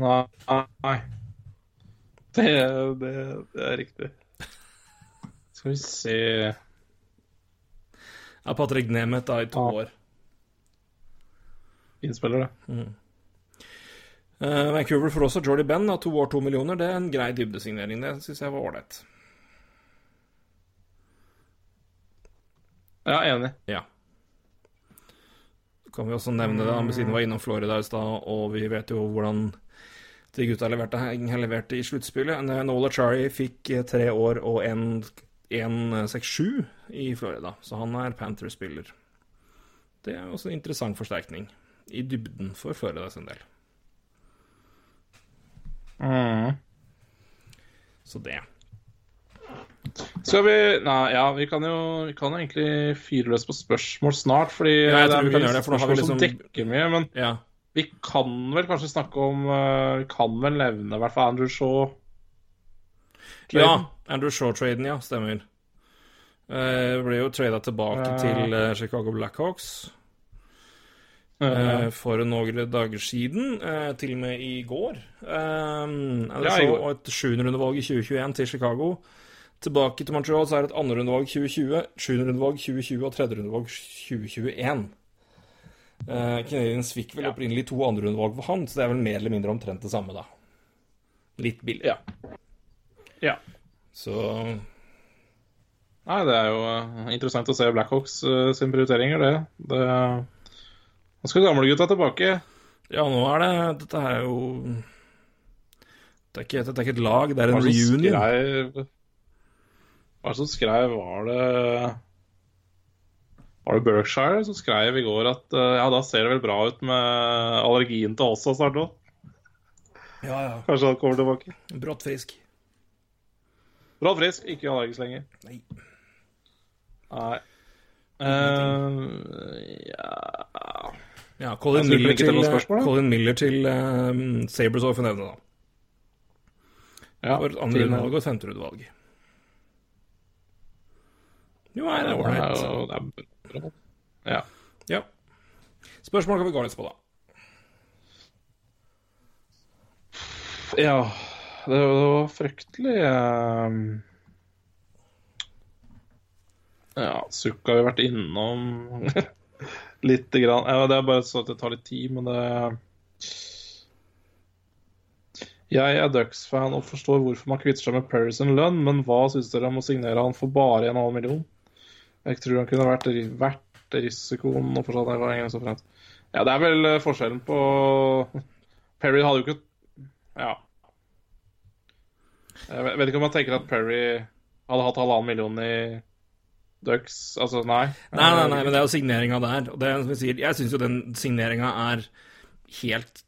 Nei. Det, det, det er riktig. Skal vi se ja, Patrick Nemeth da i to Ja. år. Innspiller det. Eh, Vancouver får også Jordy Benn, av to år, to millioner. Det er en grei dybdesignering. Det syns jeg var ålreit. Ja, enig. Ja. Kan vi også nevne det, da, siden vi var innom Florida i stad, og vi vet jo hvordan de gutta leverte, leverte i sluttspillet. Nola Chari fikk eh, tre år og en 1,67 i Florida, så han er Panther-spiller. Det er også en interessant forsterkning i dybden for Florida sin del. Mm. Så det. Skal vi Nei, ja, vi kan jo vi kan jo egentlig fyre løs på spørsmål snart, fordi Ja, det er mye gjøre det, for nå har vi spørsmål som liksom- dekker mye. Men Ja. vi kan vel kanskje snakke om eh, Vi kan vel nevne i hvert fall Andrew Shaw. Ja, Andrew Shaw-traden, ja. Stemmer. Uh, ble jo trada tilbake Ja. til eh, Chicago Blackhawks. Eh, eh, for noen dager siden, uh, til og med i går. Um, Ja, så et sjuenderundevalg i 2021 til Chicago. Tilbake til Montreal så er det et andrerundevalg 2020, sjuenderundevalg 2020 og tredjerundevalg 2021. Uh, Canadiens fikk vel Ja. opprinnelig to andrerundevalg for han, så det er vel mer eller mindre omtrent det samme, da. Litt billig. Ja. Ja. Så Nei, det er jo eh, interessant å se Blackhawks uh, sine prioriteringer, det. det Nå skal gamlegutta tilbake. Ja, nå er det Dette er jo det er ikke, Dette er ikke et lag, det er en reunion. skrev Hva som skrev Var det Var det Berkshire som skrev i går at eh, ja, da ser det vel bra ut med allergien til oss og snart nå? Ja, ja. Kanskje han kommer tilbake. Brått frisk. Brått frisk, ikke allergisk lenger. Nei. Nei. Uh, ja Ja, Colin Miller til, spørsmål. Colin Miller til um, Sabres og nevne, da. ja, For et valg andrerundevalg og et femterundevalg. Jo, nei, det er Ja, ålreit. Ja. Ja. Spørsmål kan vi gå litt på, da. Ja, det var, fryktelig eh, Ja, sukk har vi vært innom (laughs) lite grann. Ja, det er bare sånn at det tar litt tid, men det Jeg er Ducks-fan og forstår hvorfor man kvitter seg med Parison Lund, men hva syns dere om å signere han for bare 1,5 million? Jeg tror han kunne vært verdt risikoen og fortsatt en og så fremt. Ja, det er vel eh, forskjellen på Perry hadde jo ikke ja. Jeg vet- ikke om man tenker at Perry hadde hatt halvannen million i Ducks. Altså, nei. Nei, nei, nei, men det er jo signeringa der. Og det er som jeg sier, jeg syns jo den signeringa er helt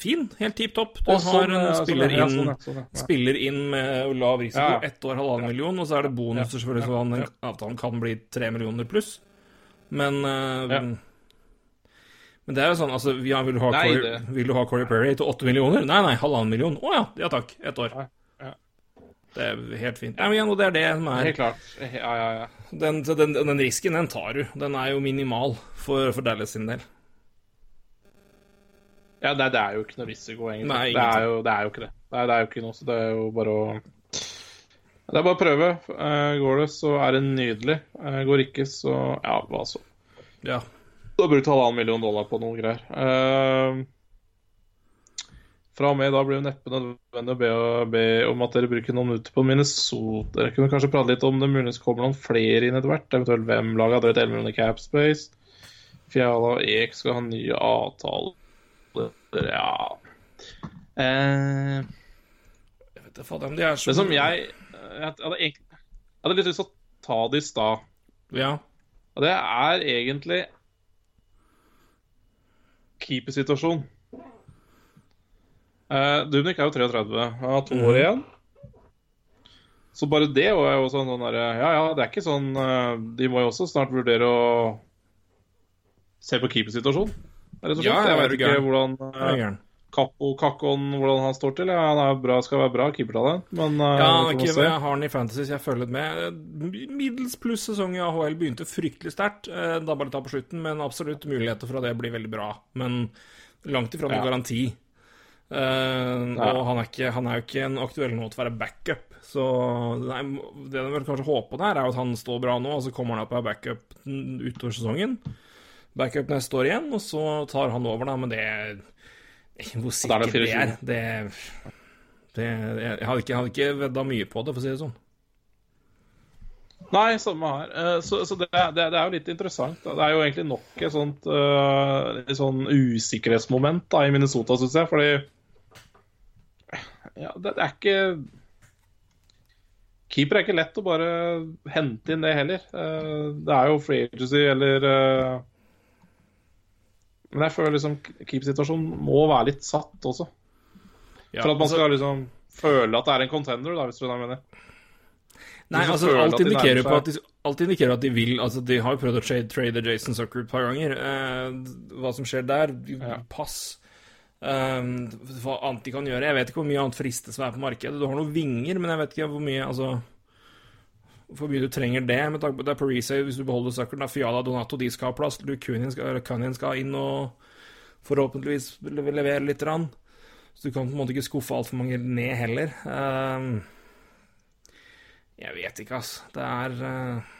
fin. Helt tipp topp. Du sånn, har en spiller, sånn, spiller inn sånn, ja, sånn, ja. Spiller inn med lav risiko, Ja, ett år, halvannen million, og så er det bonuser, selvfølgelig, så den avtalen kan bli tre millioner pluss. Men uh. Men det er jo sånn, altså vi vil, du ha Nei, Corey, vil du ha Corey Perry til åtte millioner? Nei, nei, halvannen million. Å ja, ja takk. Ett år. Ja. Det er helt fint. Ja, men igjen, og det er det som er Helt klart. Ja, ja, ja. den, den, den risken, den tar du. Den er jo minimal for, for Dallas sin del. ja det, det er jo ikke noe risiko, egentlig. Nei, det, er jo, det er jo ikke det. Det er, det er jo ikke noe, så det er jo bare å Det er bare å prøve. Eh, går det, så er det nydelig. Eh, går ikke, så Ja, hva så. Ja. Du har brukt halvannen million dollar på noen greier. Eh, fra og med da blir det neppe nødvendig å be, be om at dere bruker noen minutter på Minnesota. Dere kunne kanskje prate litt om det muligens kommer noen flere inn etter hvert. Eventuelt hvem laget hadde dere 11 millioner cap space. Fiala og Ek skal ha nye avtaler. Ja eh, Det, fader, om de er så... Det som jeg Jeg hadde, jeg hadde litt lyst til å ta det i stad. Ja. Og det er egentlig keepersituasjon. Uh, Dubnik er jo 33, han har to år igjen. Så bare det var jo sånn, sånn der, Ja ja, det er ikke sånn uh, De må jo også snart vurdere å se på keepersituasjonen. Rett og slett. Ja, jeg vet ikke hvordan uh, gæren. Kappo Kakkon hvordan han står til. Ja, han er bra, skal være bra keepertalent, men uh, Ja, får ikke, jeg har han i Fantasy, jeg følger med. Middels pluss sesong i AHL begynte fryktelig sterkt. eh, Da bare ta på slutten, men absolutt muligheter for at det blir veldig bra. Men langt ifra noen Ja. garanti. Eh, og han er, ikke, han er jo ikke en aktuell nå til å være backup. Så nei, det de vel kanskje håper der, er at han står bra nå, og så kommer han opp og er backup utover sesongen. Backup neste år igjen, og så tar han over, da, men det Hvor er sikkert det er, det, det Jeg hadde ikke, hadde ikke vedda mye på det, for å si det sånn. Nei, samme her. Eh, Så, så det, det, det er jo litt interessant. da. Det er jo egentlig nok et sånt uh, sånn usikkerhetsmoment da, i Minnesota, syns jeg. Fordi ja, det, det er ikke Keeper er ikke lett å bare hente inn det heller. Eh, Det er jo free agency eller eh, Men jeg føler liksom keepersituasjonen må være litt satt også. Ja, For at man altså- skal liksom føle at det er en contender, da, hvis du hva jeg mener. Nei, altså, alt indikerer, på at de, alt indikerer at de vil Altså, de har jo prøvd å trade, trade Jason Zucker et par ganger. Eh, hva som skjer der, pass. Eh, hva annet de kan gjøre Jeg vet ikke hvor mye annet friste som er på markedet. Du har noen vinger, men jeg vet ikke hvor mye Altså hvor mye du trenger det, med tanke på det er Parise hvis du beholder Zucker. Da Fiala Donato de skal ha plass. Du skal, skal inn og forhåpentligvis levere litt. Rann. Så du kan på en måte ikke skuffe altfor mange ned heller. Um, jeg vet ikke, altså. Det er uh...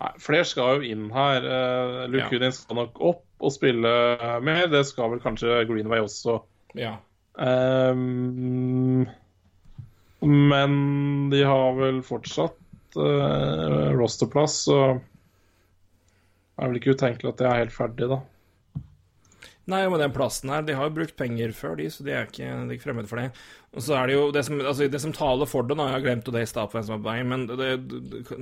Nei, flere skal jo inn her. Uh, Ja. Skal nok opp og spille mer. Det skal vel kanskje Greenway også. Ja. Um, men de har vel fortsatt uh, rosterplass, så det er vel ikke utenkelig at de er helt ferdig, da. Nei, men den plassen her De har jo brukt penger før, de, så de er ikke, de er ikke fremmed for det. Og så er det jo det som, altså, det som taler for det, nå, Jeg har glemt det i stad, er men det, det,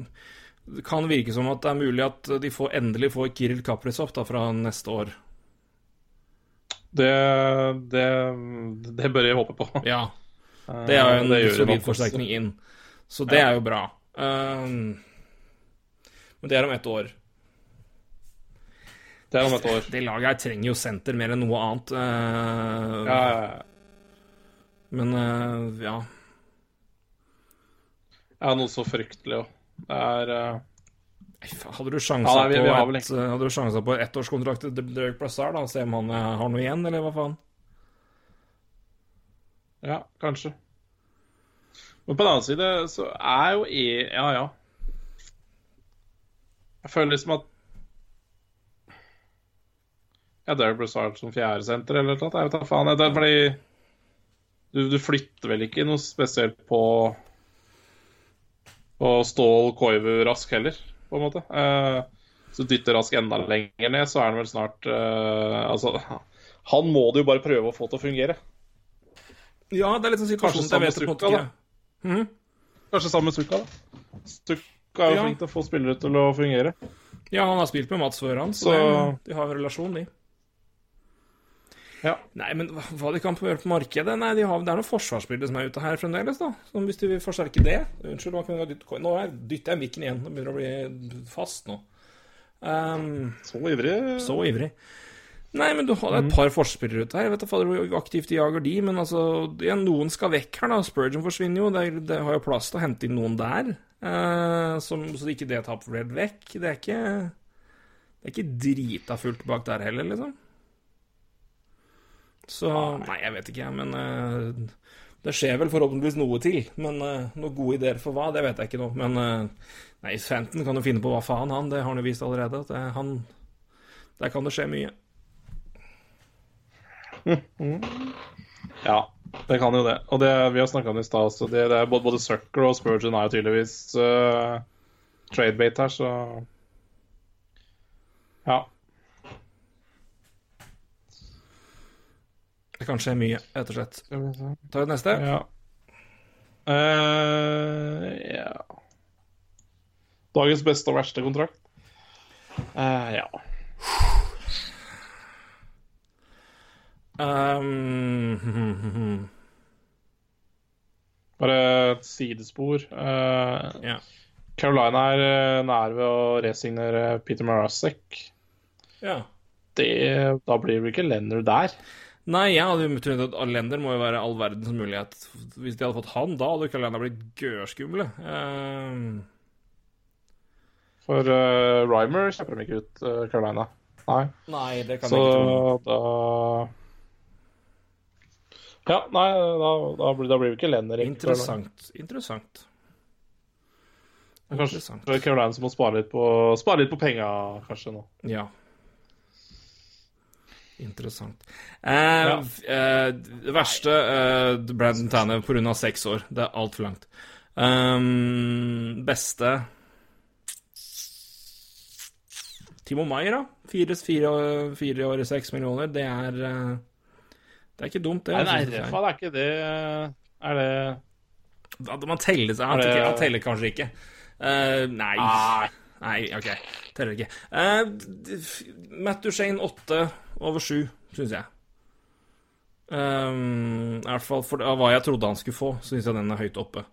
det, kan- virke som at det er mulig at de får, endelig får Kiril Kaprizov da, fra neste år. Det, det, det bør jeg håpe på. Ja. Det er jo en Det solid forsterkning inn. Så det er jo bra. Um, men det er om ett år. Det er om ett år. Det laget her trenger jo senter mer enn noe annet. Uh, Ja, ja, ja. Men uh, ja. ja, noe så fryktelig òg. Det er eh, Hadde du sjansa Ja, på, et, hadde du sjansa på ett ettårskontrakt til Derek Brassard, da? Se om han uh, har noe igjen, eller hva faen? Ja, kanskje. Men på den annen side så er jo e... Ja, ja. Jeg føler liksom at Ja, Derek Brassard som fjerdesenter eller noe. Jeg vet da faen. Det er fordi du, du flytter vel ikke noe spesielt på på Stål Koivu Rask heller, på en måte. Eh, så dytter Rask enda lenger ned, så er han vel snart uh, Altså, han må du jo bare prøve å få til å fungere. Ja, det er litt sånn situasjonen jeg vet Sukka, da. Mm. Kanskje sammen med Sukka, da. Sukka er jo Ja. flink til å få spillere til å fungere. Ja, han har spilt med Mats før han, så, Så- de har en relasjon, de. Ja. Nei, men hva, de kan gjøre på markedet? Nei, de har, Det er noen forsvarsspillere som er ute her fremdeles, da. Så hvis de vil forsterke det Unnskyld, dytte, nå er- dytter jeg mikken igjen. Nå begynner å bli fast nå. Um, Så ivrig. så ivrig. Nei, men du har et par forspillere ute her. Jeg vet ikke hvor aktivt de jager de, men altså ja, Noen skal vekk her, da. Spurgeon forsvinner jo. Det, det har jo plass til å hente inn noen der. Eh, som, så ikke det helt vekk. Det er ikke Det er ikke drita fullt bak der heller, liksom. Så Nei, jeg vet ikke, jeg, men uh, Det skjer vel forhåpentligvis noe til. Men uh, noen gode ideer for hva, det vet jeg ikke nå. Men uh, nei, Fenton kan jo finne på hva faen, han. Det har han jo vist allerede. At det, han Der kan det skje mye. (laughs) Ja, det kan jo det. Og det, vi har snakka om det i stad også. Det, det er både, både Sucker og Spurgeon er jo tydeligvis uh, tradebate her, så Ja. Det kan skje mye, rett og slett. Tar vi neste. Ja. Uh, ja Dagens beste og verste kontrakt? Uh, ja. Um, (laughs) Bare et sidespor. Uh, yeah. Carolina er eh, nær ved å resignere Peter Marasek. Yeah. Det, da blir det ikke Leonard der. Nei, jeg hadde jo trodd at Allender må jo være all verdens mulighet. Hvis de hadde fått han, da hadde jo ikke Carolina blitt gørskumle. Uh... For uh, Rymer slipper de ikke ut uh, Carolina. Nei. nei, det kan Så ikke da Ja, nei, da, da, blir, da blir vi ikke Lenner. i Interessant. Interessant. Kanskje Carolina som må spare litt på, spare litt på penga, kanskje, nå. Ja. Interessant. Eh, ja. eh, det verste eh, Brandon Tanner pga. seks år. Det er altfor langt. Um, beste Timo Maier, da. Fire, fire, fire år i seks millioner. Det er eh, Det er ikke dumt, det. Nei, nei, altså. Det er ikke det Er det Da- Man teller seg Han Er teller- kanskje ikke. Uh, nei. Nei. Nei, OK. Teller ikke. Uh, Matt Duchene 8 over 7, syns jeg. Um, I hvert fall for av hva jeg trodde han skulle få, syns jeg den er høyt oppe.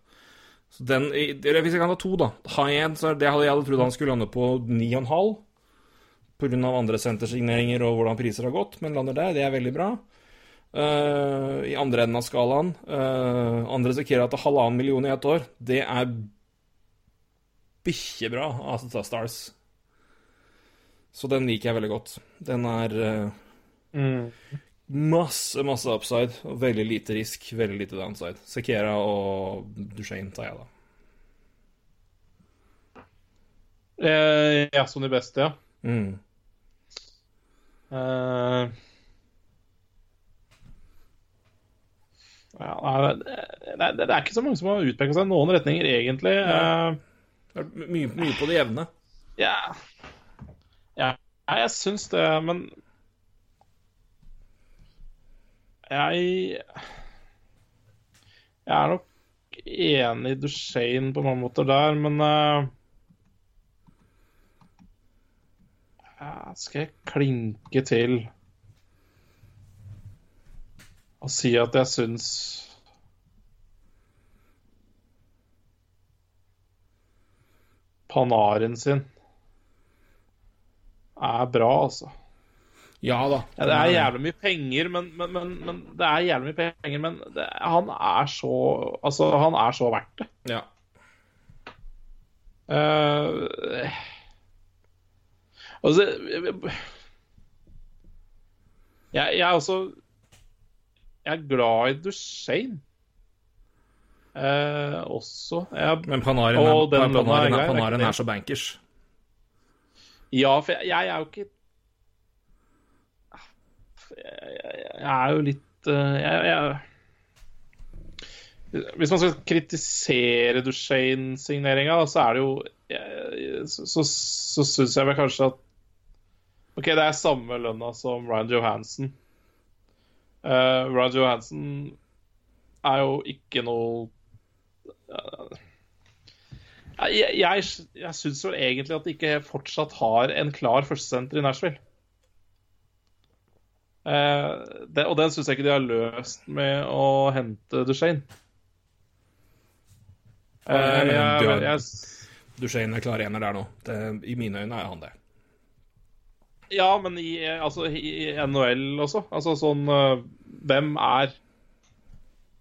Så den, eller Hvis jeg kan ta to, da. High end, så er det jeg hadde trodd han skulle lande på 9,5. Pga. andre sentersigneringer og hvordan priser har gått, men lander der. Det er veldig bra. Uh, I andre enden av skalaen uh, Andre risikerer at det er halvannen million i ett år. Det er bikkjebra av Stars. Så den liker jeg veldig godt. Den er uh, Mm. masse, masse upside og veldig lite risk, veldig lite downside. Sekera og Duchene tar jeg, da. Eh, ja, som de beste, ja. Mm. Eh, ja det, det, det er ikke så mange som har utpekt seg i noen retninger, egentlig. Eh, Det er mye, mye på det jevne. ja. ja, jeg syns det, men Jeg Jeg er nok enig i Duchene på mange måter der, men uh... Skal jeg klinke til og si at jeg syns Panarin sin er bra, altså. Ja da. Ja, det er jævlig mye penger, men, men, men, men det er jævlig mye penger, men det, han er så Altså, han er så verdt det. Ja. Uh, altså jeg, jeg er også Jeg er glad i Duchene. Eh, også. Jeg, Men Panarin, Og er, den lønna er Panarin, er, er så bankers. ja, for jeg, jeg er jo ikke Jeg, er jo litt eh, Hvis man skal kritisere Duchene-signeringa, så er det jo Så, så, så syns jeg vel kanskje at OK, det er samme lønna som Ryan Johansen. Uh, Ryan Johansen er jo ikke noe Jeg, jeg, jeg syns vel egentlig at de ikke fortsatt har en klar førstesenter i Nashville. Eh, det, og den syns jeg ikke de har løst med å hente Duchene. Eh, jeg, jeg, Duchene er klar ener der nå. Det, I mine øyne er han det. ja, men i, altså, i NHL også. Altså sånn eh, Hvem er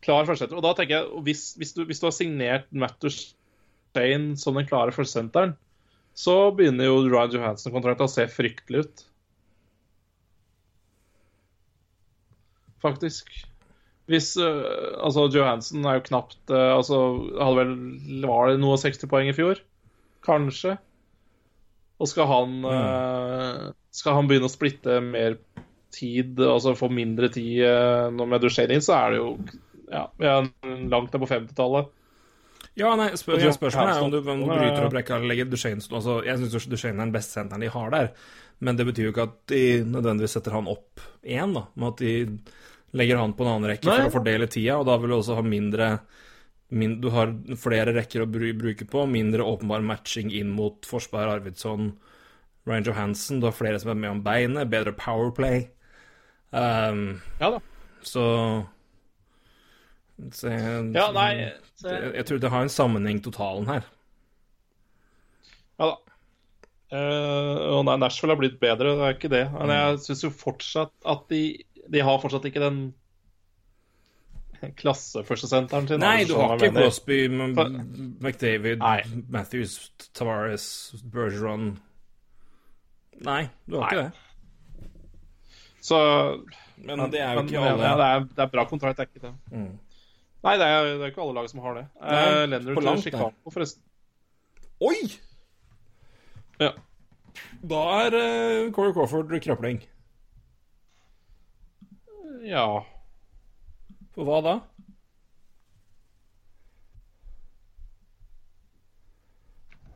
klar førstesenter? Og da tenker jeg, hvis, hvis, du, hvis du har signert Matt Shane som den klare førstesenteren, så begynner jo Ryan Johansen-kontrakten å se fryktelig ut. Faktisk. Hvis uh, Altså, Johansen er jo knapt uh, Altså, hadde vel Var det noe 60 poeng i fjor? Kanskje. Og skal han uh, Skal han begynne å splitte mer tid, altså få mindre tid øh, nå med inn, så er det jo Ja, langt ned på 50-tallet. Ja, nei, spør, Ja, spørsmålet er om du, om du bryter opp eller legger Duchene altså, Jeg syns Duchene er den beste senteren de har der, men det betyr jo ikke at de nødvendigvis setter han opp én, da, med at de legger han på en annen rekke Nei. for å fordele tida, og da vil du også ha mindre min, Du har flere rekker å bru, bruke på, mindre åpenbar matching inn mot Forsberg, Arvidsson, Ryan Johansen. Du har flere som er med om beinet, bedre powerplay. Um, Ja da. så så jeg, Ja, nei så, jeg, jeg tror det har en sammenheng, totalen her. Ja da. Uh, og nei, Nashville har blitt bedre, det er ikke det. Men jeg syns jo fortsatt at de De har fortsatt ikke den klasseførstesenteren sin. Nei, altså, du har ikke. Crosby, For... McDavid, Nei. Matthews, Tavares, Bergeron Nei, du har Nei. ikke det. Så Men det er jo ikke alle Ja, det, er, det er bra kontrakt, det er ikke det. Mm. Nei, det er, det er ikke alle lag som har det. Nei, Uh, Leonard til langt, Chicago, forresten. Oi! Ja. Da er uh, Corey Crawford krøpling. ja. For hva da?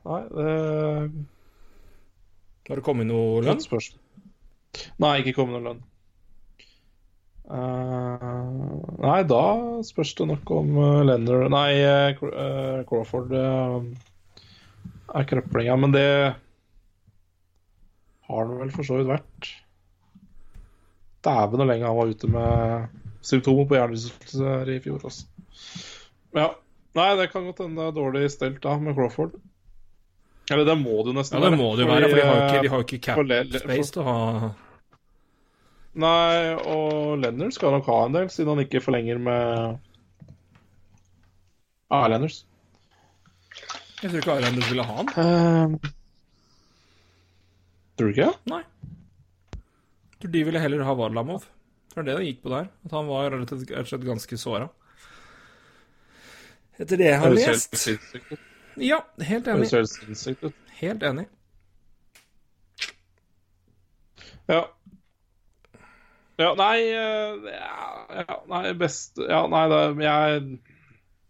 Nei, det Har det kommet noe lønn? Nei, ikke kommet noe lønn. Eh, nei, da spørs det nok om uh, Lenner Nei, uh, eh, Crawford eh, er krøplinga, men det har han vel for så vidt vært. Dæven så lenge han var ute med symptomer på hjernerystelse i fjor. Også. Ja. Nei, det kan godt hende det er dårlig stelt da med Crawford. Eller det må det jo nesten Ja, det må det jo være, for de har jo ikke, eh, de har ikke cap space til å ha Nei, og Lenners skal nok ha en del, siden han ikke forlenger med Ah, Jeg tror ikke Islanders ville ha han. Uh, tror du ikke? Nei. Jeg tror de ville heller ha Varlamov. Det var det det gikk på der. At han var rett og slett ganske såra. Etter det jeg har helt lest. Ja, helt enig. Helt enig. Ja. Ja, nei eh, ja, Nei, best Ja, nei, da, jeg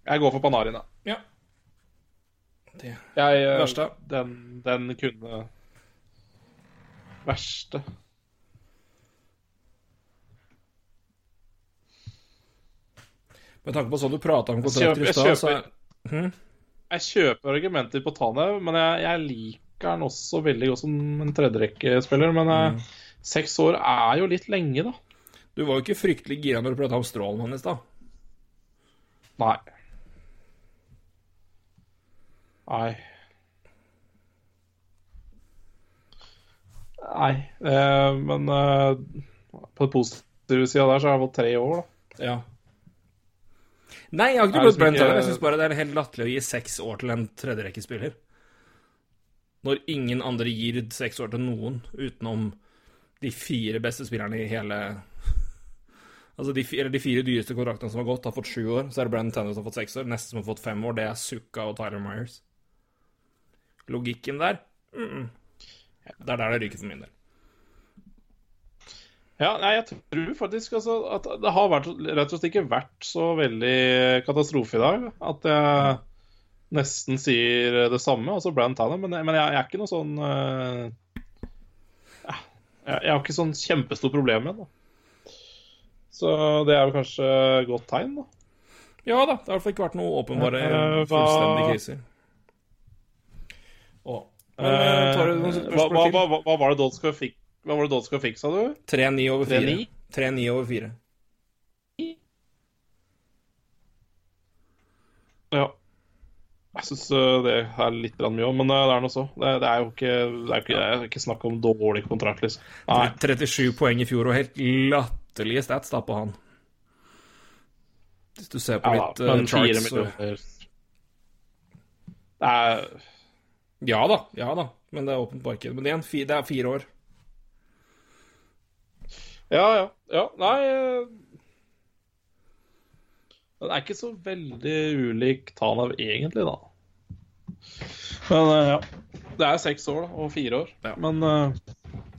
Jeg går for Panarin, da. Ja. Det Jeg, eh, Verste? Den, den kunne Verste Med tanke på sånn du prata om Jeg kontrakter i stad, så er- Hm? Jeg kjøper argumenter på Tanev, men jeg, jeg liker han også veldig godt som en tredjerekkespiller. Men jeg... Mm. Seks år er jo litt lenge, da. Du var jo ikke fryktelig gira når du prata om strålen hans, da. Nei. Nei. Nei, eh, men eh, på den positive sida der så har jeg fått tre år, da. Ja. Nei, jeg har ikke det Brent ikke- heller. Jeg syns bare det er helt latterlig å gi seks år til en tredjerekkespiller. Når ingen andre gir seks år til noen utenom de fire beste spillerne i hele Altså de, eller de fire dyreste kontraktene som har gått, har fått sju år. Så er det Brandon Tennis som har fått seks år. Neste som har fått fem år, det er Sukka og Tyler Myers. Logikken der mm -mm. Det er der det ryker for min del. Ja, nei, jeg tror faktisk altså, at det har vært, rett og slett ikke vært så veldig katastrofe i dag. At jeg nesten sier det samme, altså Brann Tanner, men, men jeg, jeg er ikke noe sånn ja, jeg, jeg har ikke sånn kjempestort problem med det. Så det er jo kanskje godt tegn, da. Ja da, det har i hvert fall ikke vært noe åpenbare Eh, hva- fullstendige kriser. Å. Eh, hva, hva, hva, hva var det Dodska fikk, fikk, sa du? 3-9 over 4. 3-9? 3-9 over 4. Ja. Jeg syns det er litt mye òg, men eh, det er noe så. Det, det er jo ikke, det er ikke, det er ikke snakk om dårlig kontrakt, liksom. Nei. 37 poeng i fjor, og helt latterlige stats da på han. Hvis du ser på Ja, litt uh, charts så... Det er Ja da, ja da. Men det er åpent marked. Men det er, det er fire år. Ja, ja. ja. Nei Den er ikke så veldig ulik Tanav egentlig, da. Men eh, ja. Det er seks år da, og fire år. Ja. Men eh,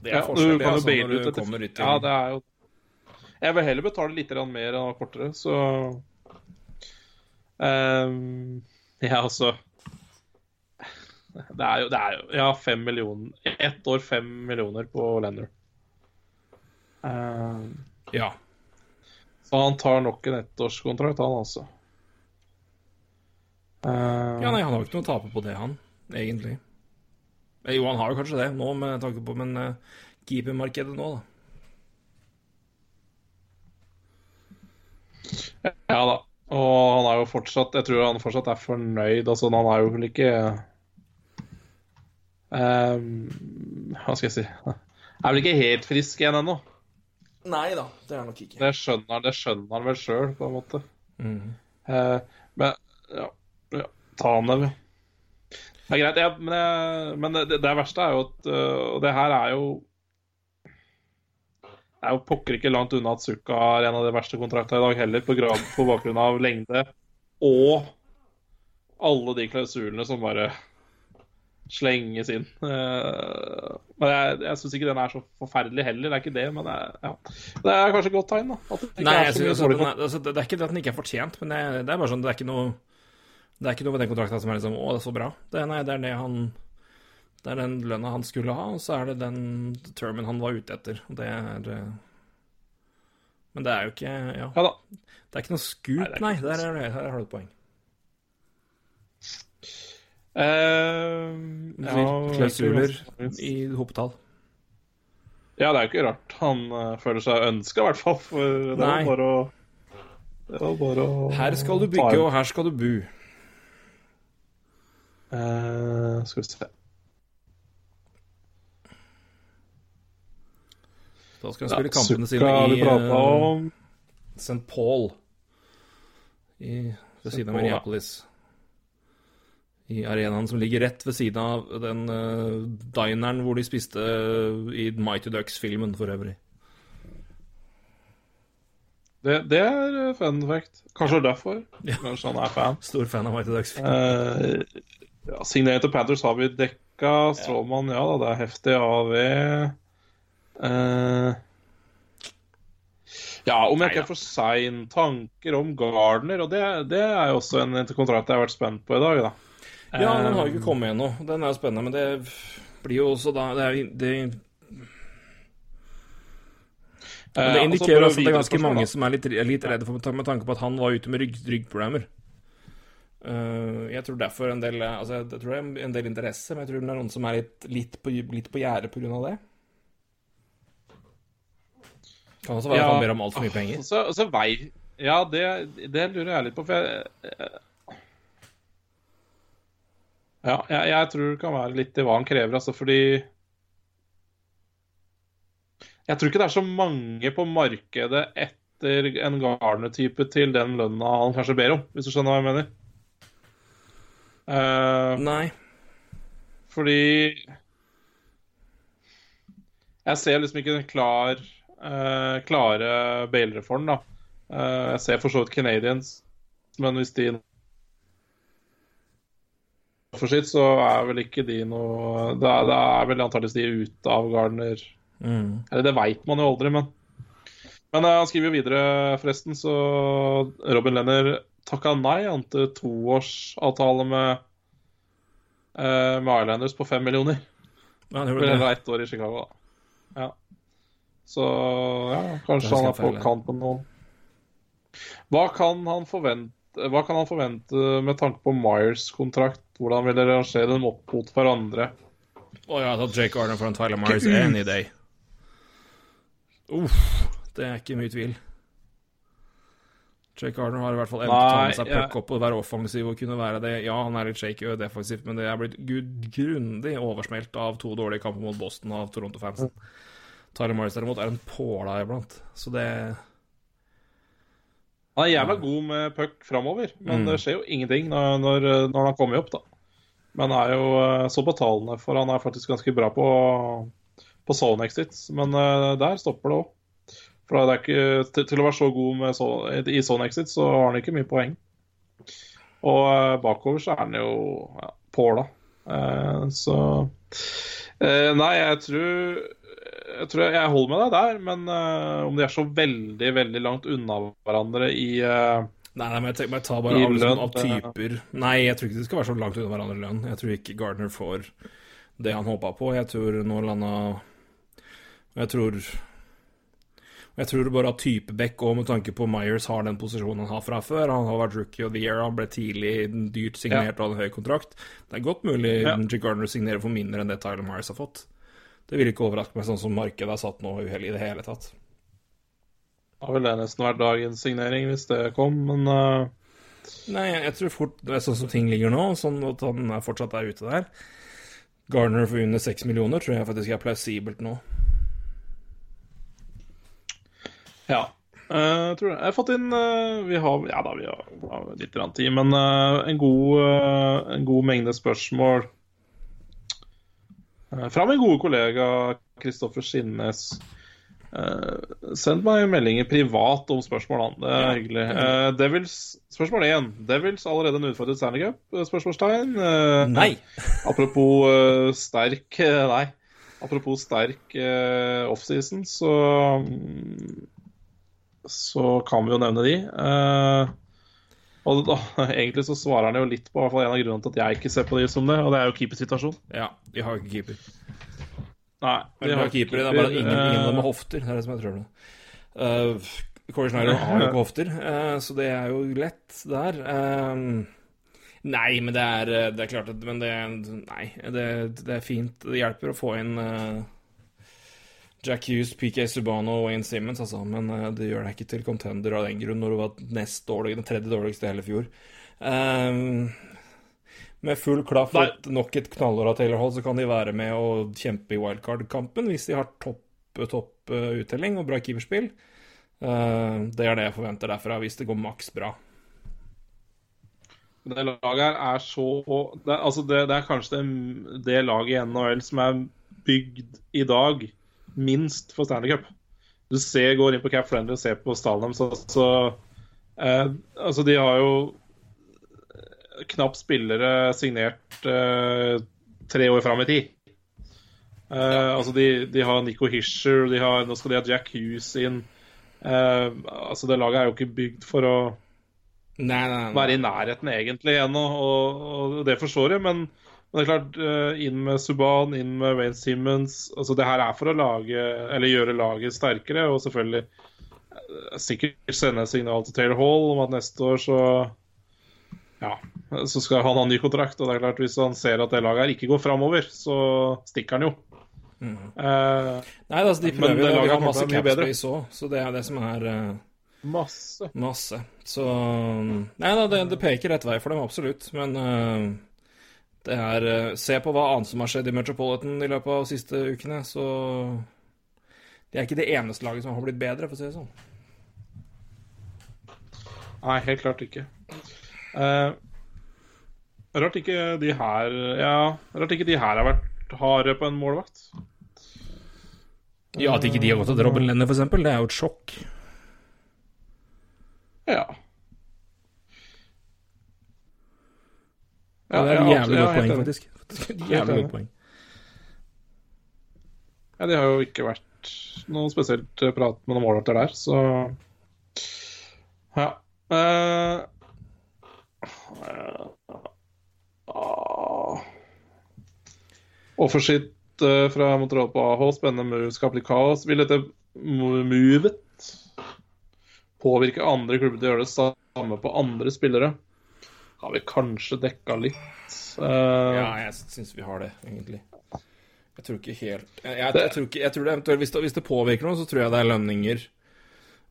Det er ja, du kan jo altså, baile ut etter ut til Ja, det er jo Jeg vil heller betale litt mer enn kortere, så Ehm, Ja, altså Det er jo, det er jo Ja, fem millioner Ett år fem millioner på Lender. Ehm, Ja. Så han tar nok en ettårskontrakt, han altså. Uh, Ja, nei, han har jo ikke noe å tape på det, han, egentlig. Eh, Jo, han har jo kanskje det nå, med tanke på Men uh, keepermarkedet nå, da. Ja da. Og han er jo fortsatt Jeg tror han fortsatt er fornøyd. Altså, han er jo vel ikke ehm, Hva skal jeg si (laughs) Er vel ikke helt frisk igjen ennå. Nei da, det er nok ikke. Det skjønner han, det skjønner han vel sjøl, på en måte. Mm. Uh, men ja, ja, ta han det. Det er greit. Ja, men jeg, men det, det verste er jo at øh, Og det her er jo Det er jo pokker ikke langt unna at Sukka er en av de verste kontraktene i dag heller, på, grad, på bakgrunn av lengde og alle de klausulene som bare slenges inn. Eh, men jeg, jeg syns ikke den er så forferdelig heller, det er ikke det. Men er, ja. det er kanskje et godt tegn, da. Nei, er synes, den altså, det det er ikke det at den ikke er fortjent, men det, det er bare sånn Det er ikke noe Det er ikke noe ved den kontrakten som er liksom Å, det er så bra. Det, nei, det er det han Det er den lønna han skulle ha, og så er det den termen han var ute etter. Og det er eh, Men det er jo ikke Ja. Ja da. Det er ikke noe scoop, Nei, nei. Der, er det, har du et poeng. Uh, ja, Klausuler i hopetall. Ja, det er jo ikke rart han eh, føler seg ønska, i hvert fall. For det var bare å Det var bare å Her skal du bygge, og her skal du bo. Eh, Skal vi se Da skal han spille kampene sine i prata eh. St. Paul i, ved siden av ja. Minneapolis. I arenaen som ligger rett ved siden av den uh, dineren hvor de spiste uh, i Mighty Ducks-filmen, for øvrig. Det, det er fun fact. Kanskje derfor. Ja. Kanskje han er fan. (laughs) Stor fan av Mighty Ducks-filmen. Eh, ja, Signerte Panthers har vi dekka. Strålmann, ja da, det er heftig AV. Eh, ja, om jeg ikke er for sein, tanker om Gardner. Og det, det er jo også en kontrakt jeg har vært spent på i dag, da. ja, den har jo Eh, ikke kommet ennå. Den er jo spennende, men det blir jo også da Det, er, det, men det eh, altså, indikerer også at det er ganske mange som er litt, litt redde for med tanke på at han var ute med rygg, ryggproblemer. Eh, jeg tror derfor en del Altså, jeg tror det er en del interesse, men jeg tror det er noen som er litt, litt på, litt på gjerdet pga. det. Kan også være ja. han ber om altfor mye penger. Så, så vei Ja, det, det lurer jeg litt på, for jeg jeg Ja, jeg, jeg tror det kan være litt i hva han krever, altså, fordi Jeg tror ikke det er så mange på markedet etter en Garner-type til den lønna han kanskje ber om, hvis du skjønner hva jeg mener. Eh, Nei. fordi Jeg ser liksom ikke en klar uh, klare Bale-reform, da. Uh, jeg ser for så vidt Canadians, men hvis de for sitt, så er vel ikke de noe Da, er vel antakeligvis de ute av Gardner. Mm. Eller det veit man jo aldri, men Men han skriver jo videre, forresten, så Robin Lenner takka nei han til toårsavtale med uh, med Islanders på fem millioner. Ja, det gjorde det. Ett år i Chicago, da. Ja. Så ja, kanskje han er på kant med noen. Hva kan han forvente hva kan han forvente med tanke på Myers kontrakt? Hvordan vil dere rangere dem opp mot hverandre? Å ja, tatt Jake Arden foran Tyler Myers any day. Uff, det er ikke mye tvil. Jake Arden har i hvert fall evnen til å ta med seg puck opp og være offensiv og kunne være det. Ja, han er litt shaky og defensivt, men det er blitt grundig oversmelt av to dårlige kamper mot Boston av Toronto-fansen. Tyler Myers derimot er en påla iblant, så det Han er jævla god med puck framover, men Mm. det skjer jo ingenting når, når, når han kommer opp, da. Men er jo eh, så på tallene, for han er faktisk ganske bra på, på zone exits. Men eh, der stopper det òg. For det er ikke, til, til å være så god med så, i sånn exit, så har han ikke mye poeng. Og eh, bakover så er han jo ja, påla. Eh, så eh, Nei, jeg tror jeg tror jeg holder med deg der, men eh, om de er så veldig, veldig langt unna hverandre i eh, Nei, nei, men jeg tenker meg ta bare I av, liksom, av typer Nei, jeg tror ikke de skal være så langt unna hverandre i lønn. Jeg tror ikke Gardner får det han håpa på. Jeg tror nå landa Jeg tror Jeg tror bare at type back òg, med tanke på Myers har den posisjonen han har fra før. Han har vært rookie of the year, han ble tidlig dyrt signert og hadde en høy kontrakt. Det er godt mulig Ja. Gardner signerer for mindre enn det Tyler Myers har fått. Det vil ikke overraske meg sånn som markedet er satt nå i det hele tatt. Da ville det nesten vært dagens signering hvis det kom, men uh... Nei, jeg, tror fort det er sånn som ting ligger nå, sånn at han fortsatt er ute der. Garner for under seks millioner tror jeg faktisk er plausibelt nå. Ja. Uh, tror jeg. Jeg har fått inn uh, Vi har Ja da, vi har, har litt tid, men uh, en, god, en god mengde spørsmål fra min gode kollega Kristoffer Skinnes. Send meg meldinger privat om spørsmål, han. Det er hyggelig. Devils, spørsmål én. Devils allerede en utfordret Stanley Cup? Spørsmålstegn. Nei! Apropos sterk Nei. Apropos sterk offseason, så mm, Så kan vi jo nevne de. Eh, og da, (laughs) egentlig så svarer han jo litt på hvert fall en av grunnene til at jeg ikke ser på de som det, og det er jo keepersituasjonen. Ja, de har ikke keeper. Nei, De har keepere, det er bare ingen, ingen av dem har hofter. Det er det som er trøbbelet. Uh, Corey Schneider har jo ikke (laughs) hofter, uh, så det er jo lett der. Eh, nei, men det er, eh, det er klart at Men det, nei, det, det er fint. Det hjelper å få inn eh, Jack Hughes, PK Subano og Wayne Simmons, altså. Men eh, det gjør deg ikke til contender av den grunn når du var nest dårlig, den tredje dårligste i hele fjor. Um, med full klaff og nok et knallår av Taylor Hall, så kan de være med og kjempe i wildcard-kampen hvis de har topp, topp eh, uttelling og bra keeperspill. Uh, det er det jeg forventer derfra, hvis det går maks bra. Det laget her er så Det, altså det, det er kanskje det, det laget i NHL som er bygd i dag minst for Stanley Cup. Du ser, går inn på Cap Friendly og ser på stallen deres, så, så eh, Altså, de har jo knapt spillere signert eh, tre år fram i tid. Eh, altså, de, de har Nico Hischer, de har, nå skal de ha Jack Hughes inn. Eh, altså, det laget er jo ikke bygd for å Nei, nei, nei. være i nærheten egentlig ennå, og, og det forstår jeg. Men, men det er klart, eh, inn med Subhaan, inn med Wayne Simmons altså Det her er for å lage, eller gjøre laget sterkere, og selvfølgelig eh, sikkert sende signal til Taylor Hall om at neste år så ja, så skal han ha ny kontrakt. Og det er klart, hvis han ser at det laget her ikke går framover, så stikker han jo. Eh, Nei, altså, de Men prøver det jo. laget har masse capspace òg, så det er det som er eh, masse. Masse. Så Nei da, det, det peker rett vei for dem, absolutt. Men eh, det er eh, Se på hva annet som har skjedd i Metropolitan i løpet av de siste ukene, så Det er ikke det eneste laget som har blitt bedre, for å si det sånn. Nei, helt klart ikke. Eh, rart ikke de her Ja, rart ikke de her har vært harde på en målvakt. Ja, at ikke de har gått til Robin Lenner, for eksempel, det er jo et sjokk. Ja. Ja, det er et jævlig godt poeng, faktisk. (laughs) Jævlig godt poeng. Ja, det har jo ikke vært noe spesielt eh, prat med noen målarter der, så Ja. Uh, Offershit uh, fra Montreal på AH, spennende move, skaper litt kaos. Vil dette movet påvirke andre klubber til å gjøre det samme på andre spillere? Har vi kanskje dekka litt. Uh... Ja, jeg syns vi har det, egentlig. Jeg tror ikke helt Jeg, jeg, jeg, tror, ikke, jeg tror det eventuelt hvis, det hvis det påvirker noe, så tror jeg det er lønninger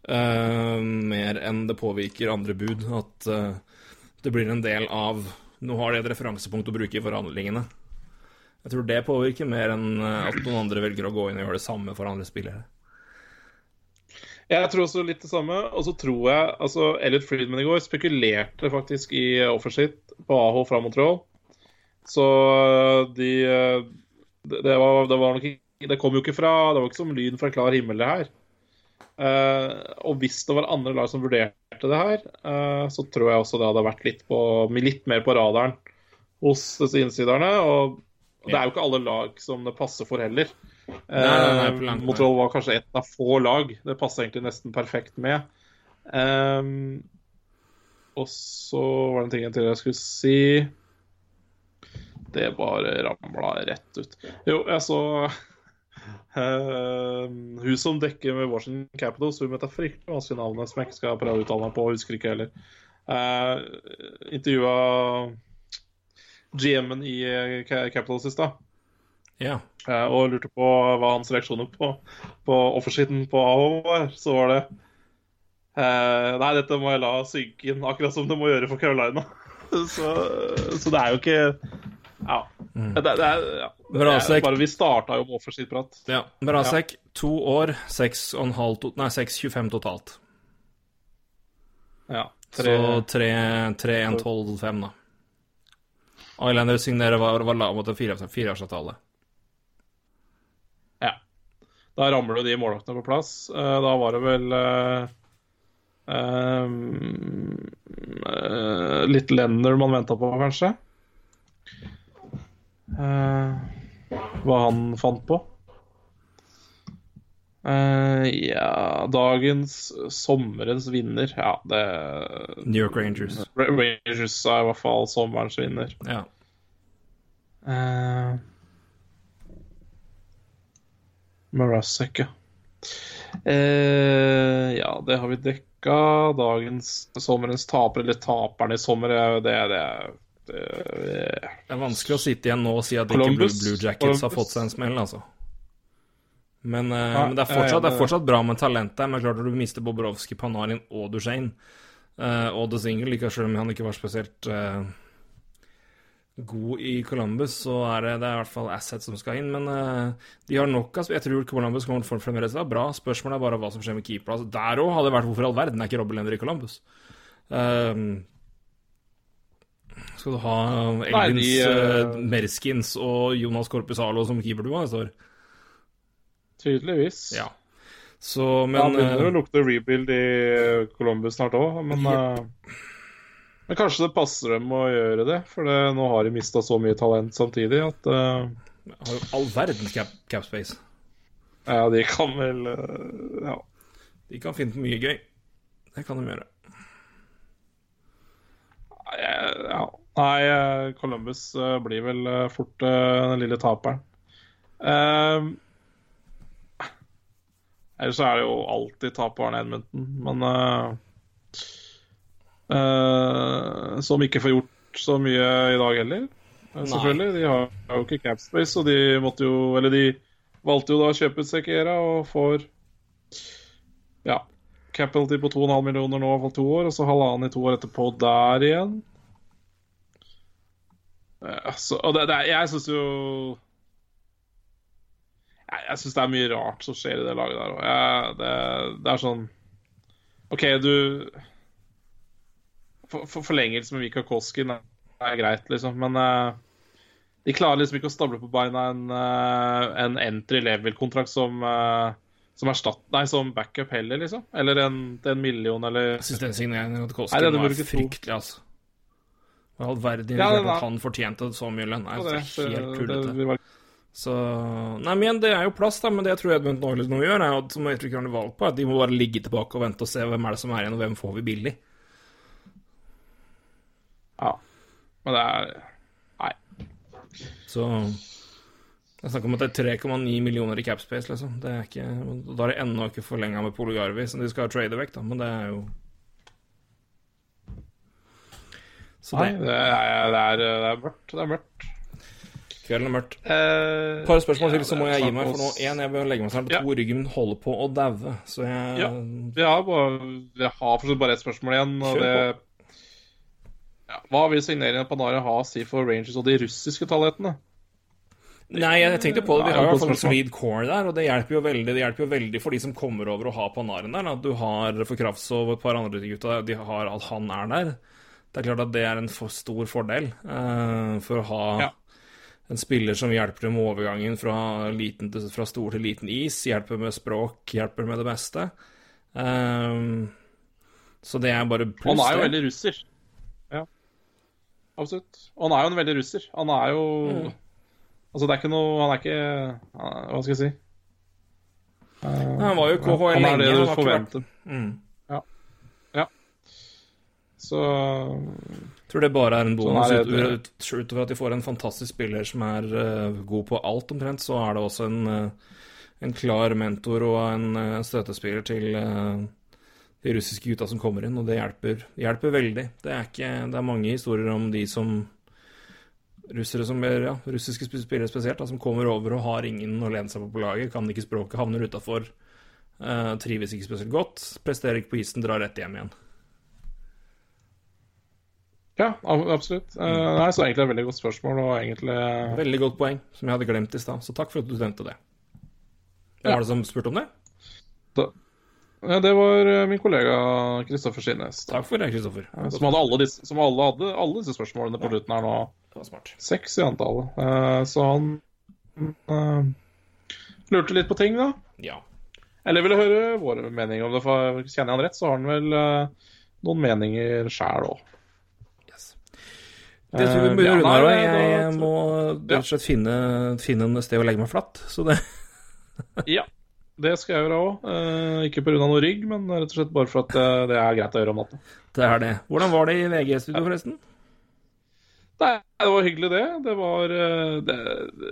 uh, mer enn det påvirker andre bud. At uh, det blir en del av Nå har de et referansepunkt å bruke i forhandlingene. Jeg tror det påvirker mer enn at noen andre velger å gå inn og gjøre det samme for andre spillere. Jeg tror også litt det samme. Og så tror jeg altså Elliot Friedman i går spekulerte faktisk i offershit på AH fra Montreal. Så de Det, det, var, det var nok ikke Det kom jo ikke fra Det var ikke som lyn fra klar himmel, det her. Eh, og hvis det var andre lag som vurderte det her, eh, så tror jeg også det hadde vært litt, på, litt mer på radaren hos disse innsiderne. Og det er jo ikke alle lag som det passer for heller. Nei, Eh, nær. Montreal var kanskje et av få lag. Det passa egentlig nesten perfekt med. Um, og så var det en ting til jeg skulle si. Det bare ramla rett ut. Jo, jeg så Uh, hun som dekker med Washington Capitals, hun møtte fryktelig vanskelig navn som jeg ikke skal prøve å uttale meg på, husker ikke heller. Uh, intervjua GM-en i Capitals i stad. Ja. Uh, og lurte på hva hans reaksjoner på, på offersiden på AH var. Så var det uh, Nei, dette må jeg la synke inn, akkurat som det må gjøre for Carolina. (laughs) så, så det er jo ikke Ja. Mm. Det, det er, ja. Brasek, Bare vi starta jo med offersideprat. ja. Brasek to år, 6,5 to, Nei, 6,25 totalt. Ja. Så 3-1-12-5, da. Islander signerer var, var lav mot en fireårsavtale. Da ramler jo de målvaktene på plass. Eh, Da var det vel uh, litt Lenner man venta på, kanskje. Hva han fant på. Uh, ja Dagens sommerens vinner Ja, det New York Rangers. Rangers er i hvert fall sommerens vinner. Ja. Uh, Marasek, ja. Eh, ja, det har vi dekka. Dagens sommerens taper, eller taperen i sommer, er- det, det, det, det Det er vanskelig å sitte igjen nå og si at ikke Blue, Columbus. Blue Jackets har fått seg en smell, altså. Men, eh, Ja, men det, er er fortsatt, det er fortsatt bra med talent der. Men klart når du mister Bobrovskij, Panarin og Duchene. eh, og The Single, like selv om han ikke var spesielt eh, god i Columbus, så er det, det er i hvert fall assets som skal inn. Men uh, de har nok av Jeg tror Columbus kommer til å fremdeles være bra. Spørsmålet er bare hva som skjer med keeper. Altså, der òg hadde det vært hvorfor i all verden er ikke Robin Lender i Columbus? Um, skal du ha Nei, Elvins, de, eh, eh, Merskins og Jonas Korpisalo som keeperduo neste år? Tydeligvis. Ja. Så, men det begynner eh, å lukte rebuild i Columbus snart òg, men eh, Men kanskje det passer dem å gjøre det, for det, nå har de mista så mye talent samtidig at uh, har jo all verdens cap, cap space. Ja, de kan vel uh, Ja. De kan finne på mye gøy. Det kan de gjøre. Eh, ja. Nei, Columbus blir vel fort den lille taperen. Ellers er det jo alltid taperen Edmundton, men eh, Som ikke får gjort så mye i dag heller, uh, selvfølgelig. De har, jo ikke capspace, og de måtte jo Eller de valgte jo da å kjøpe ut Sekera og får ja, Capitalty på 2,5 millioner nå for to år, og så halvannen i to år etterpå der igjen. Uh, så, og det, det, jeg syns jo Jeg, jeg syns det er mye rart som skjer i det laget der òg. Det, det er sånn OK, du for, for, Forlengelse med Mika Koskin er, er greit, liksom, men uh, de klarer liksom ikke å stable på beina en, uh, en entry level-kontrakt som uh, som nei, som backup heller, liksom. Eller en, til en million, eller Jeg syns den signeringen til Nei, Kolskin det var fryktelig, altså. All verden Ja, det at han fortjente så mye lønn? Nei, det er helt tullete. Så Nei, men det er jo plass, da. Men det jeg tror Edmundton Oilers nå gjør, er at, som jeg tror ikke har valg på, at de må bare ligge tilbake og vente og se hvem er det som er igjen, og hvem får vi billig. Ja. Men det er Nei. Så Jeg snakker om at det er 3,9 millioner i capspace, liksom. Det er ikke Da er det ennå ikke forlenga med Poligarvi, som de skal trade vekk, da. Men det er jo Så Nei, det det er, det, er, det er mørkt. Det er mørkt. Kvelden er mørkt. Eh, Et par spørsmål til, ja, så må er jeg gi meg. snakk For nå, én, jeg bør legge meg snart. Ja. To, ryggen min holder på å daue. Så jeg Ja. Vi har bare, vi har fortsatt bare ett spørsmål igjen. Og Kjør det, ja, hva vil signeringen av Panarin ha å si for Rangers og de russiske talentene? Nei, jeg tenkte på det. Vi har i hvert fall en solid core der, og det hjelper jo veldig Det hjelper jo veldig for de som kommer over og har Panaren der. At du har for Kravtsov og et par andre gutta, de har at han er der. Det er klart at det er en for stor fordel uh, for å ha Ja. en spiller som hjelper dem med overgangen fra, liten til, fra stor til liten is, hjelper med språk, hjelper med det meste. Uh, så det er bare pluss, Han er jo veldig russer. Absolutt. Og han er jo en veldig russer. Han er jo Mm. Altså, det er ikke noe Han er ikke Hva skal jeg si? Uh, Han var jo KHL KHL han er det du forventer. har Ja. ja. Mm. Så tror det bare er en bonus Sånn er det- ut, utover at de får en fantastisk spiller som er uh, god på alt, omtrent. Så er det også en, uh, en klar mentor og en eh, støtespiller til de russiske gutta som kommer inn, og det hjelper, hjelper veldig. Det er, ikke, det er mange historier om de som russere som er, ja, russiske sp- spillere spesielt, da, som kommer over og har ingen å lene seg på på laget, kan ikke språket, havner utafor, uh, trives ikke spesielt godt, presterer ikke på isen, drar rett hjem igjen. Ja, absolutt. Uh, nei, så egentlig er det et veldig godt spørsmål, og egentlig Veldig godt poeng, som jeg hadde glemt i stad, så takk for at du nevnte det. Hvem Ja. var det som spurte om det? Ja, Det var eh, min kollega Kristoffer Skinnes, Takk for det, Kristoffer. som, hadde alle disse, som alle hadde alle disse spørsmålene på slutten her nå. Det var smart. Seks i antallet. Eh, så han uh, lurte litt på ting, da. Ja. Eller ville høre våre meninger om det. For kjenner jeg han rett, så har han vel uh, noen meninger sjæl òg. Yes. Det tror vi gjøre nei, da. da- Jeg må rett og slett finne, finne en sted å legge meg flatt, så det Ja, det skal jeg gjøre òg. Eh, ikke pga. noe rygg, men rett og slett bare for at eh, det er greit å gjøre om natta. Det er det. Hvordan var det i VG-studio, forresten? Nei, det var hyggelig, det. Det var eh, Det,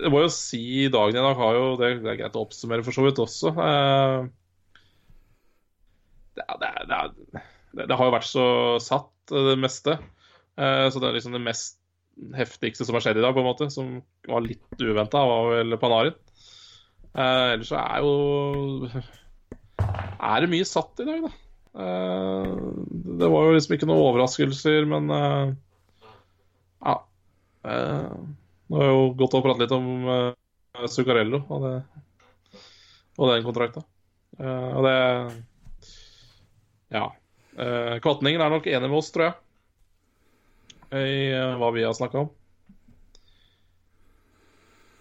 Jeg må jo si dagen i dag har jo Det, det er greit å oppsummere for så vidt også. Eh, Det, det, det, det, det har jo vært så satt, eh, det meste. Eh, Så det er liksom det mest heftigste som har skjedd i dag, på en måte, som var litt uventa, var vel Panarin. Eh, ellers så er jo Er det mye satt i dag, da. Uh, det var jo liksom ikke noen overraskelser, men uh, ja. Nå jeg jo gått og pratet litt om Zuccarello og, det, og den kontrakta. Og det Ja. Kvatningen er nok enig med oss, tror jeg, i hva vi har snakka om.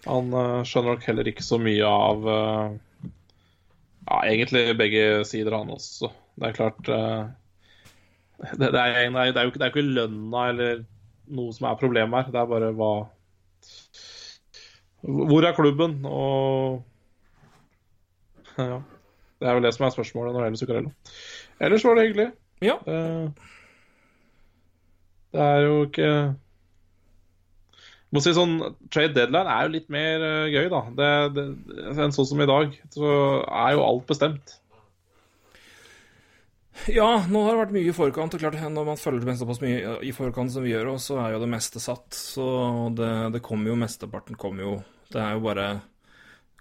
Han eh, skjønner nok heller ikke så mye av eh, Ja, egentlig begge sider, han også. Det er klart eh, det, det, er, nei, det, er jo ikke, det er ikke lønna eller noe som er problemet her. Det er bare hva Hvor er klubben? Og (laughs) Ja. Det er vel det som er spørsmålet når det gjelder Zuccarello. Ellers var det hyggelig. Ja. Det er jo ikke må si sånn, Trade deadline er jo litt mer uh, gøy, da. Det, det, enn sånn som i dag. Så er jo alt bestemt. Ja, nå har det vært mye i forkant. og klart Når man følger med såpass mye i forkant som vi gjør, så er jo det meste satt. Så det, det kommer jo Mesteparten kommer jo Det er jo bare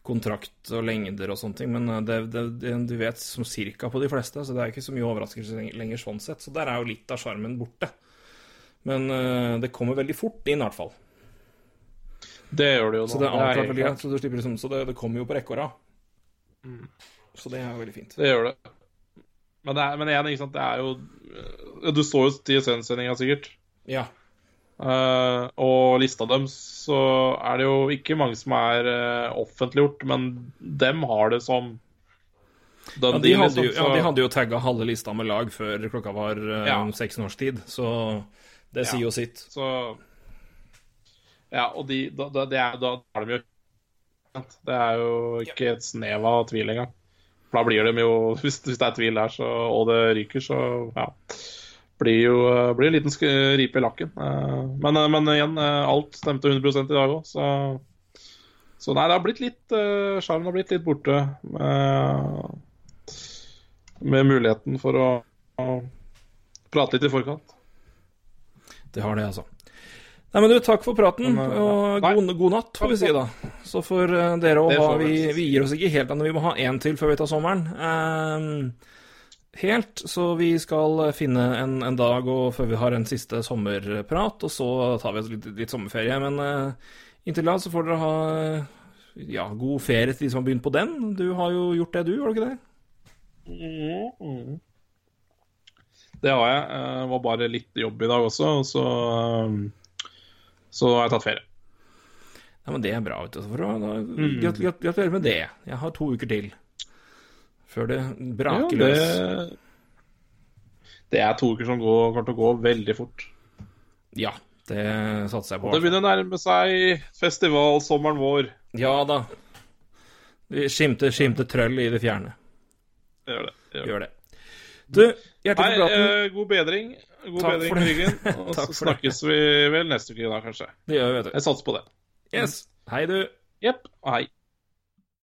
kontrakt og lengder og sånne ting. Men eh, det, det, du vet som cirka på de fleste, så det er ikke så mye overraskelse lenger sånn sett. Så der er jo litt av sjarmen borte. Men eh, det kommer veldig fort inn, i hvert fall. Det gjør det jo nå. Så det er avklart veldig greit. Så, du slipper liksom, så det, det kommer jo på rekke og rad. Så det er jo veldig fint. Det gjør det. Men, det er, men igjen, ikke sant, det er jo Du så jo TSN-sendinga sikkert. Ja. Uh, og lista dem så er det jo ikke mange som er uh, offentliggjort, men dem har det som Ja, de hadde jo, liksom, ja, de hadde jo tagga halve lista med lag før klokka var eh, Ja. seks års tid, så det Ja. sier jo sitt. Så Ja, og de, da, da, det er, da er de jo Det er jo ikke et snev av tvil engang. Da blir de jo (laughs) Hvis, hvis det er tvil der, så, og det ryker, så ja. Blir jo blir en liten ripe i lakken. Eh, Men, eh, men igjen, eh, alt stemte 100% i dag òg, så Så nei, det har blitt litt Sjarmen har blitt litt borte. Med, med muligheten for å prate litt i forkant. Det har det, altså. Nei, men du, takk for praten, og god, god natt, får vi si, da. Så får eh, dere òg ha vi vi, gir oss ikke helt ennå, vi må ha én til før vi tar sommeren. Um, helt, så vi skal finne en, en dag og før vi har en siste sommerprat, og så tar vi oss litt, litt sommerferie. Men uh, inntil da så får dere ha ja, god ferie til de som har begynt på den. Du har jo gjort det, du, har du ikke det? Mm. Det har jeg. Det var bare litt jobb i dag også, og så, så har jeg tatt ferie. Ja, men det er bra, vet du. Mm. grat- grat- Gratulerer med det. Jeg har to uker til. Før det braker løs. løs. det er to uker som går, kommer til å gå veldig fort. Ja, det satser jeg på. Det begynner å nærme seg festivalsommeren vår. Ja da. Vi skimter, skimter trøll i det fjerne. Gjør det. det, gjør det. Gjør det. Du, hjertelig for praten. eh, god bedring. God Takk bedring det. ryggen. (laughs) Og så det. snakkes vi vel neste uke da, kanskje. Det gjør vi, vet du. Jeg satser på det. Yes. Hei, du. Jepp. Hei.